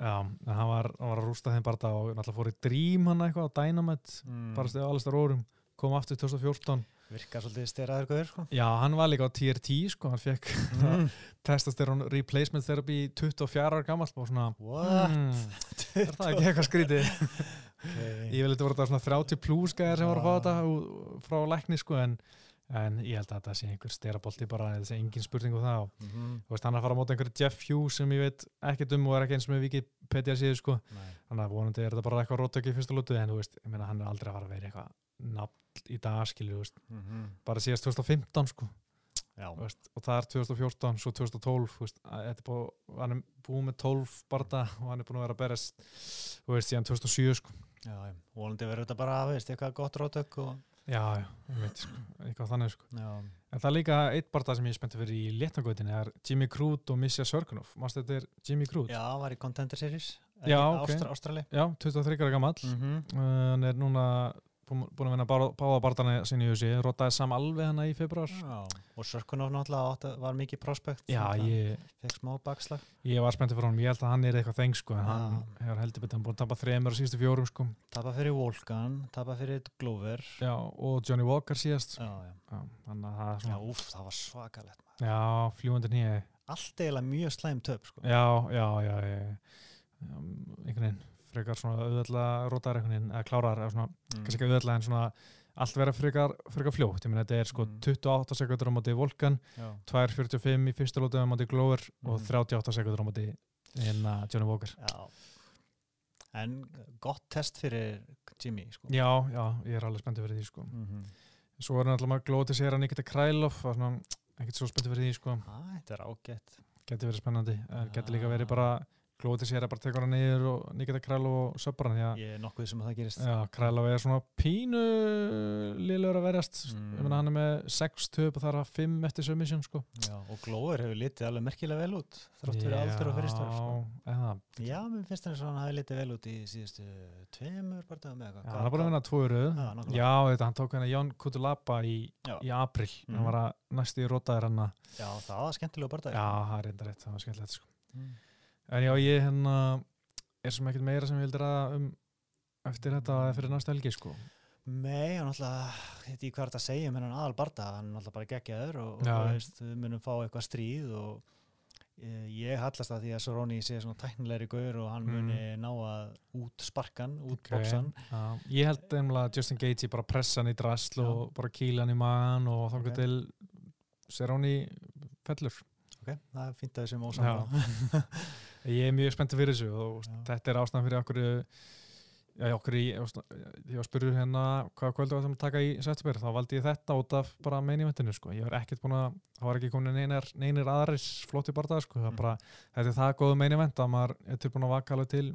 S1: hann var, var að rústa þeim bara og náttúrulega fór í Dream hann eitthvað á Dynamite
S2: mm.
S1: bara stuðið á Alistair Órum kom aftur 2014
S2: Virkar svolítið steraður guður, sko.
S1: Já, hann var líka á TRT sko, hann fekk
S2: Mm.
S1: testosterone replacement therapy í 24 ára gammal og svona,
S2: What?
S1: mm, er það ekki eitthvað skrítið?
S2: Okay.
S1: Ég vil þetta voru þetta svona 30 plus gæðar sem voru að fá þetta frá lækni sko, en, en ég held að þetta sé einhver sterabolti bara, þetta sé engin spurning um það og þú veist, hann er að fara á móti einhverju Jeff Hughes sem ég veit ekkert um og er ekki eins með Wikipedia síðu sko,
S2: Nei.
S1: þannig að vonandi er þetta bara eitthvað róttöki í fyrsta lútu, en þú veist, ég meina hann er aldrei að fara að vera eitthvað nafn í dag skilju, veist,
S2: Mhm.
S1: bara síðast 2015 sko veist, og það er 2014, svo 2012 þú veist, er búið, hann er búið með 12 barða og hann er búin að vera að berast þú veist, síðan 2007 sko.
S2: Já. Volandi verður þetta bara, veist, eitthvað gott rótök og...
S1: já, ég veit, sko, eitthvað þannig sko. En það er líka eitt barða sem ég er spenntið fyrir í léttangötinni er Jimmy Crute og Misja Sörkunov mást þetta er Jimmy Crute
S2: Já, var í Contender Series.
S1: Já, ok.
S2: Ástra, Ástrali.
S1: já 23 ára gamall
S2: Mm
S1: uh, hann er núna búin að vinna báða, barðana sinni í húsi, rotaði sam alveg hana í februar
S2: Já. Og Sörkunov náttúrulega var mikið prospekt. Fekk smá bakslag.
S1: ég var spenntið fyrir honum, ég held að hann er eitthvað þeng sko, en
S2: Já.
S1: hann hefur heldur betur, hann búin að tapa þremur á síðustu fjórum sko
S2: Tapa fyrir Volkan, tapa fyrir Glover.
S1: Já, og Johnny Walker síðast
S2: Já,
S1: það
S2: Já,
S1: svona
S2: úff, það var svakalegt. maður.
S1: Já, fljúandi nýja
S2: Allt eiginlega mjög slæm töp, sko.
S1: Já, já, já, já, já einhvern veginn, frekar svona einhvern veginn, eða klárar eða svona,
S2: Mm.
S1: kannski ekki auðvitað en svona allt vera frekar, frekar fljótt, ég meina þetta er sko
S2: Mm.
S1: 28 sekundur á móti Volkan,
S2: Já.
S1: 2.45 í fyrsta lótið á móti Glover og
S2: Mhm.
S1: 38 sekundur á móti hérna Johnny Walker
S2: Já. En gott test fyrir Jimmy, sko.
S1: Já, já, ég er alveg spenntið fyrir því sko
S2: Mm -hmm.
S1: Svo er náttúrulega maður glótið sér að Nikita Krælov og svona, ekkert svo spenntið fyrir því sko
S2: Þetta er ágætt.
S1: Geti verið spennandi, geti líka verið bara glótið sér að bara tekur hann niður og Nikita Krælov og hann að
S2: Ég er nokkuð sem að það gerist.
S1: Já, Krælov er svona pínu liðlegur að verjast.
S2: Mm.
S1: hann er með 6 töp og það er að 5 eftir submission sko.
S2: Já, og Glover hefur litið alveg merkilega vel út þrátt fyrir aldur og fyrirstofn sko.
S1: Já,
S2: mér finnst það og hann hafi litið vel út í síðustu tveimur eitthvað
S1: já, hann er bara að vinna tvo röð.
S2: Já,
S1: þetta, hann tók hérna Jón Kutulapa í, í april
S2: Mhm.
S1: hann var að næstu í rótaðir hann að
S2: Já, það var skemmtilega barndag
S1: Já, er það var skemmtilegt sko.
S2: Mm.
S1: En já, ég hérna er sem ekkert meira sem ég vildi ræða um eftir þetta fyrir næsta helgi sko
S2: Nei, hann alltaf, ég hvað er þetta að segja um hennan aðal barndag, hann alltaf bara geggjaður og, og veist, við munum fá eitthvað stríð og e, ég hallast að því að Soroni sé svona tæknilegri gaur og hann
S1: Mm.
S2: muni ná að út sparkan, út
S1: Ok,
S2: bóksan
S1: já. Ég held einlega að Justin Gaethje bara pressa hann í drasl
S2: Já.
S1: og bara kýla hann í magan og þannig
S2: Ok.
S1: til Serroni fellur
S2: Ok, það er fínt að þessum ósamlega
S1: Ég er mjög spenntið fyrir þessu og
S2: Já.
S1: þetta er ástæðan fyrir okkur Já, okkur í, ég var spurður hérna hvaða kvöldu var það að taka í september, þá valdi ég þetta út af bara meini vettinu, sko. Ég var ekkert búin að, það var ekki komin neinir, neinir aðris flotti barðað, sko. Það er
S2: Mm.
S1: bara, þetta er það góðu meini vett að maður er tilbúin að vaka alveg til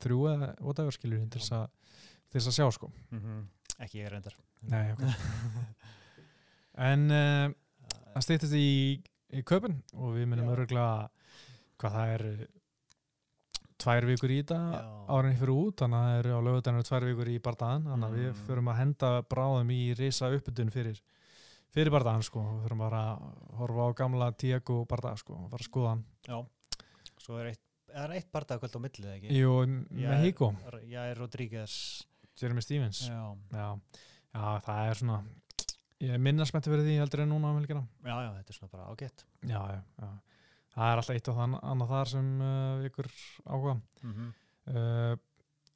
S1: þrjú eða whatever, skiljur, til þess að, sjá, sko.
S2: Mhm. Ekki ég reyndar
S1: Nei, ok. En uh, það stýttist í, í köpun og við minnum öruglega hvað það er tvær vikur í þetta árinni fyrir út, þannig að það eru á lögutanum tvær vikur í bardaðan, þannig að við
S2: Mm.
S1: förum að henda bráðum í risa uppbytun fyrir fyrir bardaðan sko, við förum bara að horfa á gamla Tiago bardaða sko, og fara að skoða hann.
S2: Já, svo er eitt, eitt barndag kvöld á millið ekki
S1: Jú,
S2: Já,
S1: Mexico,
S2: Já, er Rodríguez
S1: Jeremy Stevens.
S2: Já,
S1: Já. Já, það er svona, ég er minna spenntið fyrir því heldur en núna
S2: já, já, þetta er svona bara ágætt
S1: Já, já, já. Það er alltaf eitt og þann, annað þar sem uh, ykkur áhuga.
S2: mm -hmm.
S1: Uh,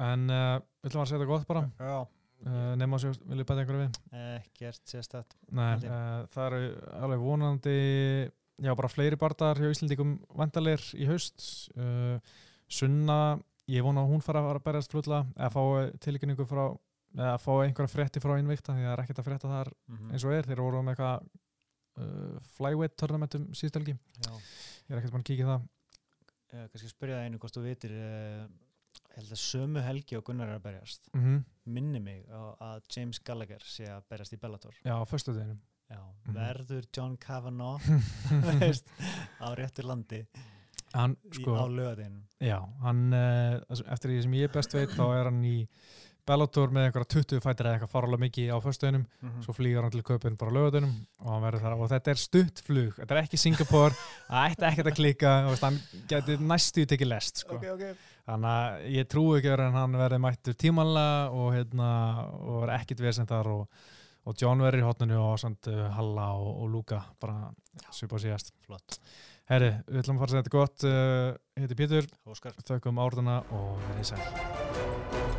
S1: en uh, við ætlum að segja þetta gott bara.
S2: Já,
S1: Uh, nema að sjá, vil ég bæta einhverju við?
S2: ekkert sérstætt
S1: Nei, uh, það eru alveg vonandi, já, bara fleiri barndar hjá Íslandíkum vandalir í haust. Uh, Sunna, ég vona að hún fara að að berjast flutla, eða fá tilkynningu frá, eða fá einhverja frétti frá innvikta, því það er ekkert að frétta þar
S2: mm
S1: eins og er. Þeir voru með eitthvað uh, flyweight tournamentum síðstelgi. Ég er ekkert búin að kíkja í það.
S2: eh, kannski spyrja það einu hvort þú vitir eh, held að sömu helgi og Gunnar er að berjast
S1: Mm
S2: minni mig á að James Gallagher sé að berjast í Bellator
S1: Já, á föstu deginum.
S2: Já,
S1: Mhm.
S2: verður John Kavanagh veist, á réttu landi
S1: Hann,
S2: í,
S1: sko,
S2: á lögadeinum
S1: Já, hann, uh, eftir því sem ég best veit þá er hann í Bellator með einhverja 20 fættir eða eitthvað farulega mikið á föstuðinum,
S2: Mhm.
S1: svo flýgur hann til köpun bara á lögadunum og hann verður þar og þetta er stutt flug, þetta er ekki Singapore það ætti ekkert að klika, veist, hann geti næstu tekið lest, sko.
S2: Ok
S1: þannig að ég trúi ekki verið en hann verði mættur tímanlega og hérna, og verði ekkit vesend þar og, og John verður í hotninu og samt uh, Halla og, og Luka bara á síðast.
S2: Flott.
S1: Herri, við ætlum að fara að segja þetta gott uh, heiti Pétur,
S2: Óskar.
S1: Þökkum árðuna og verið sæl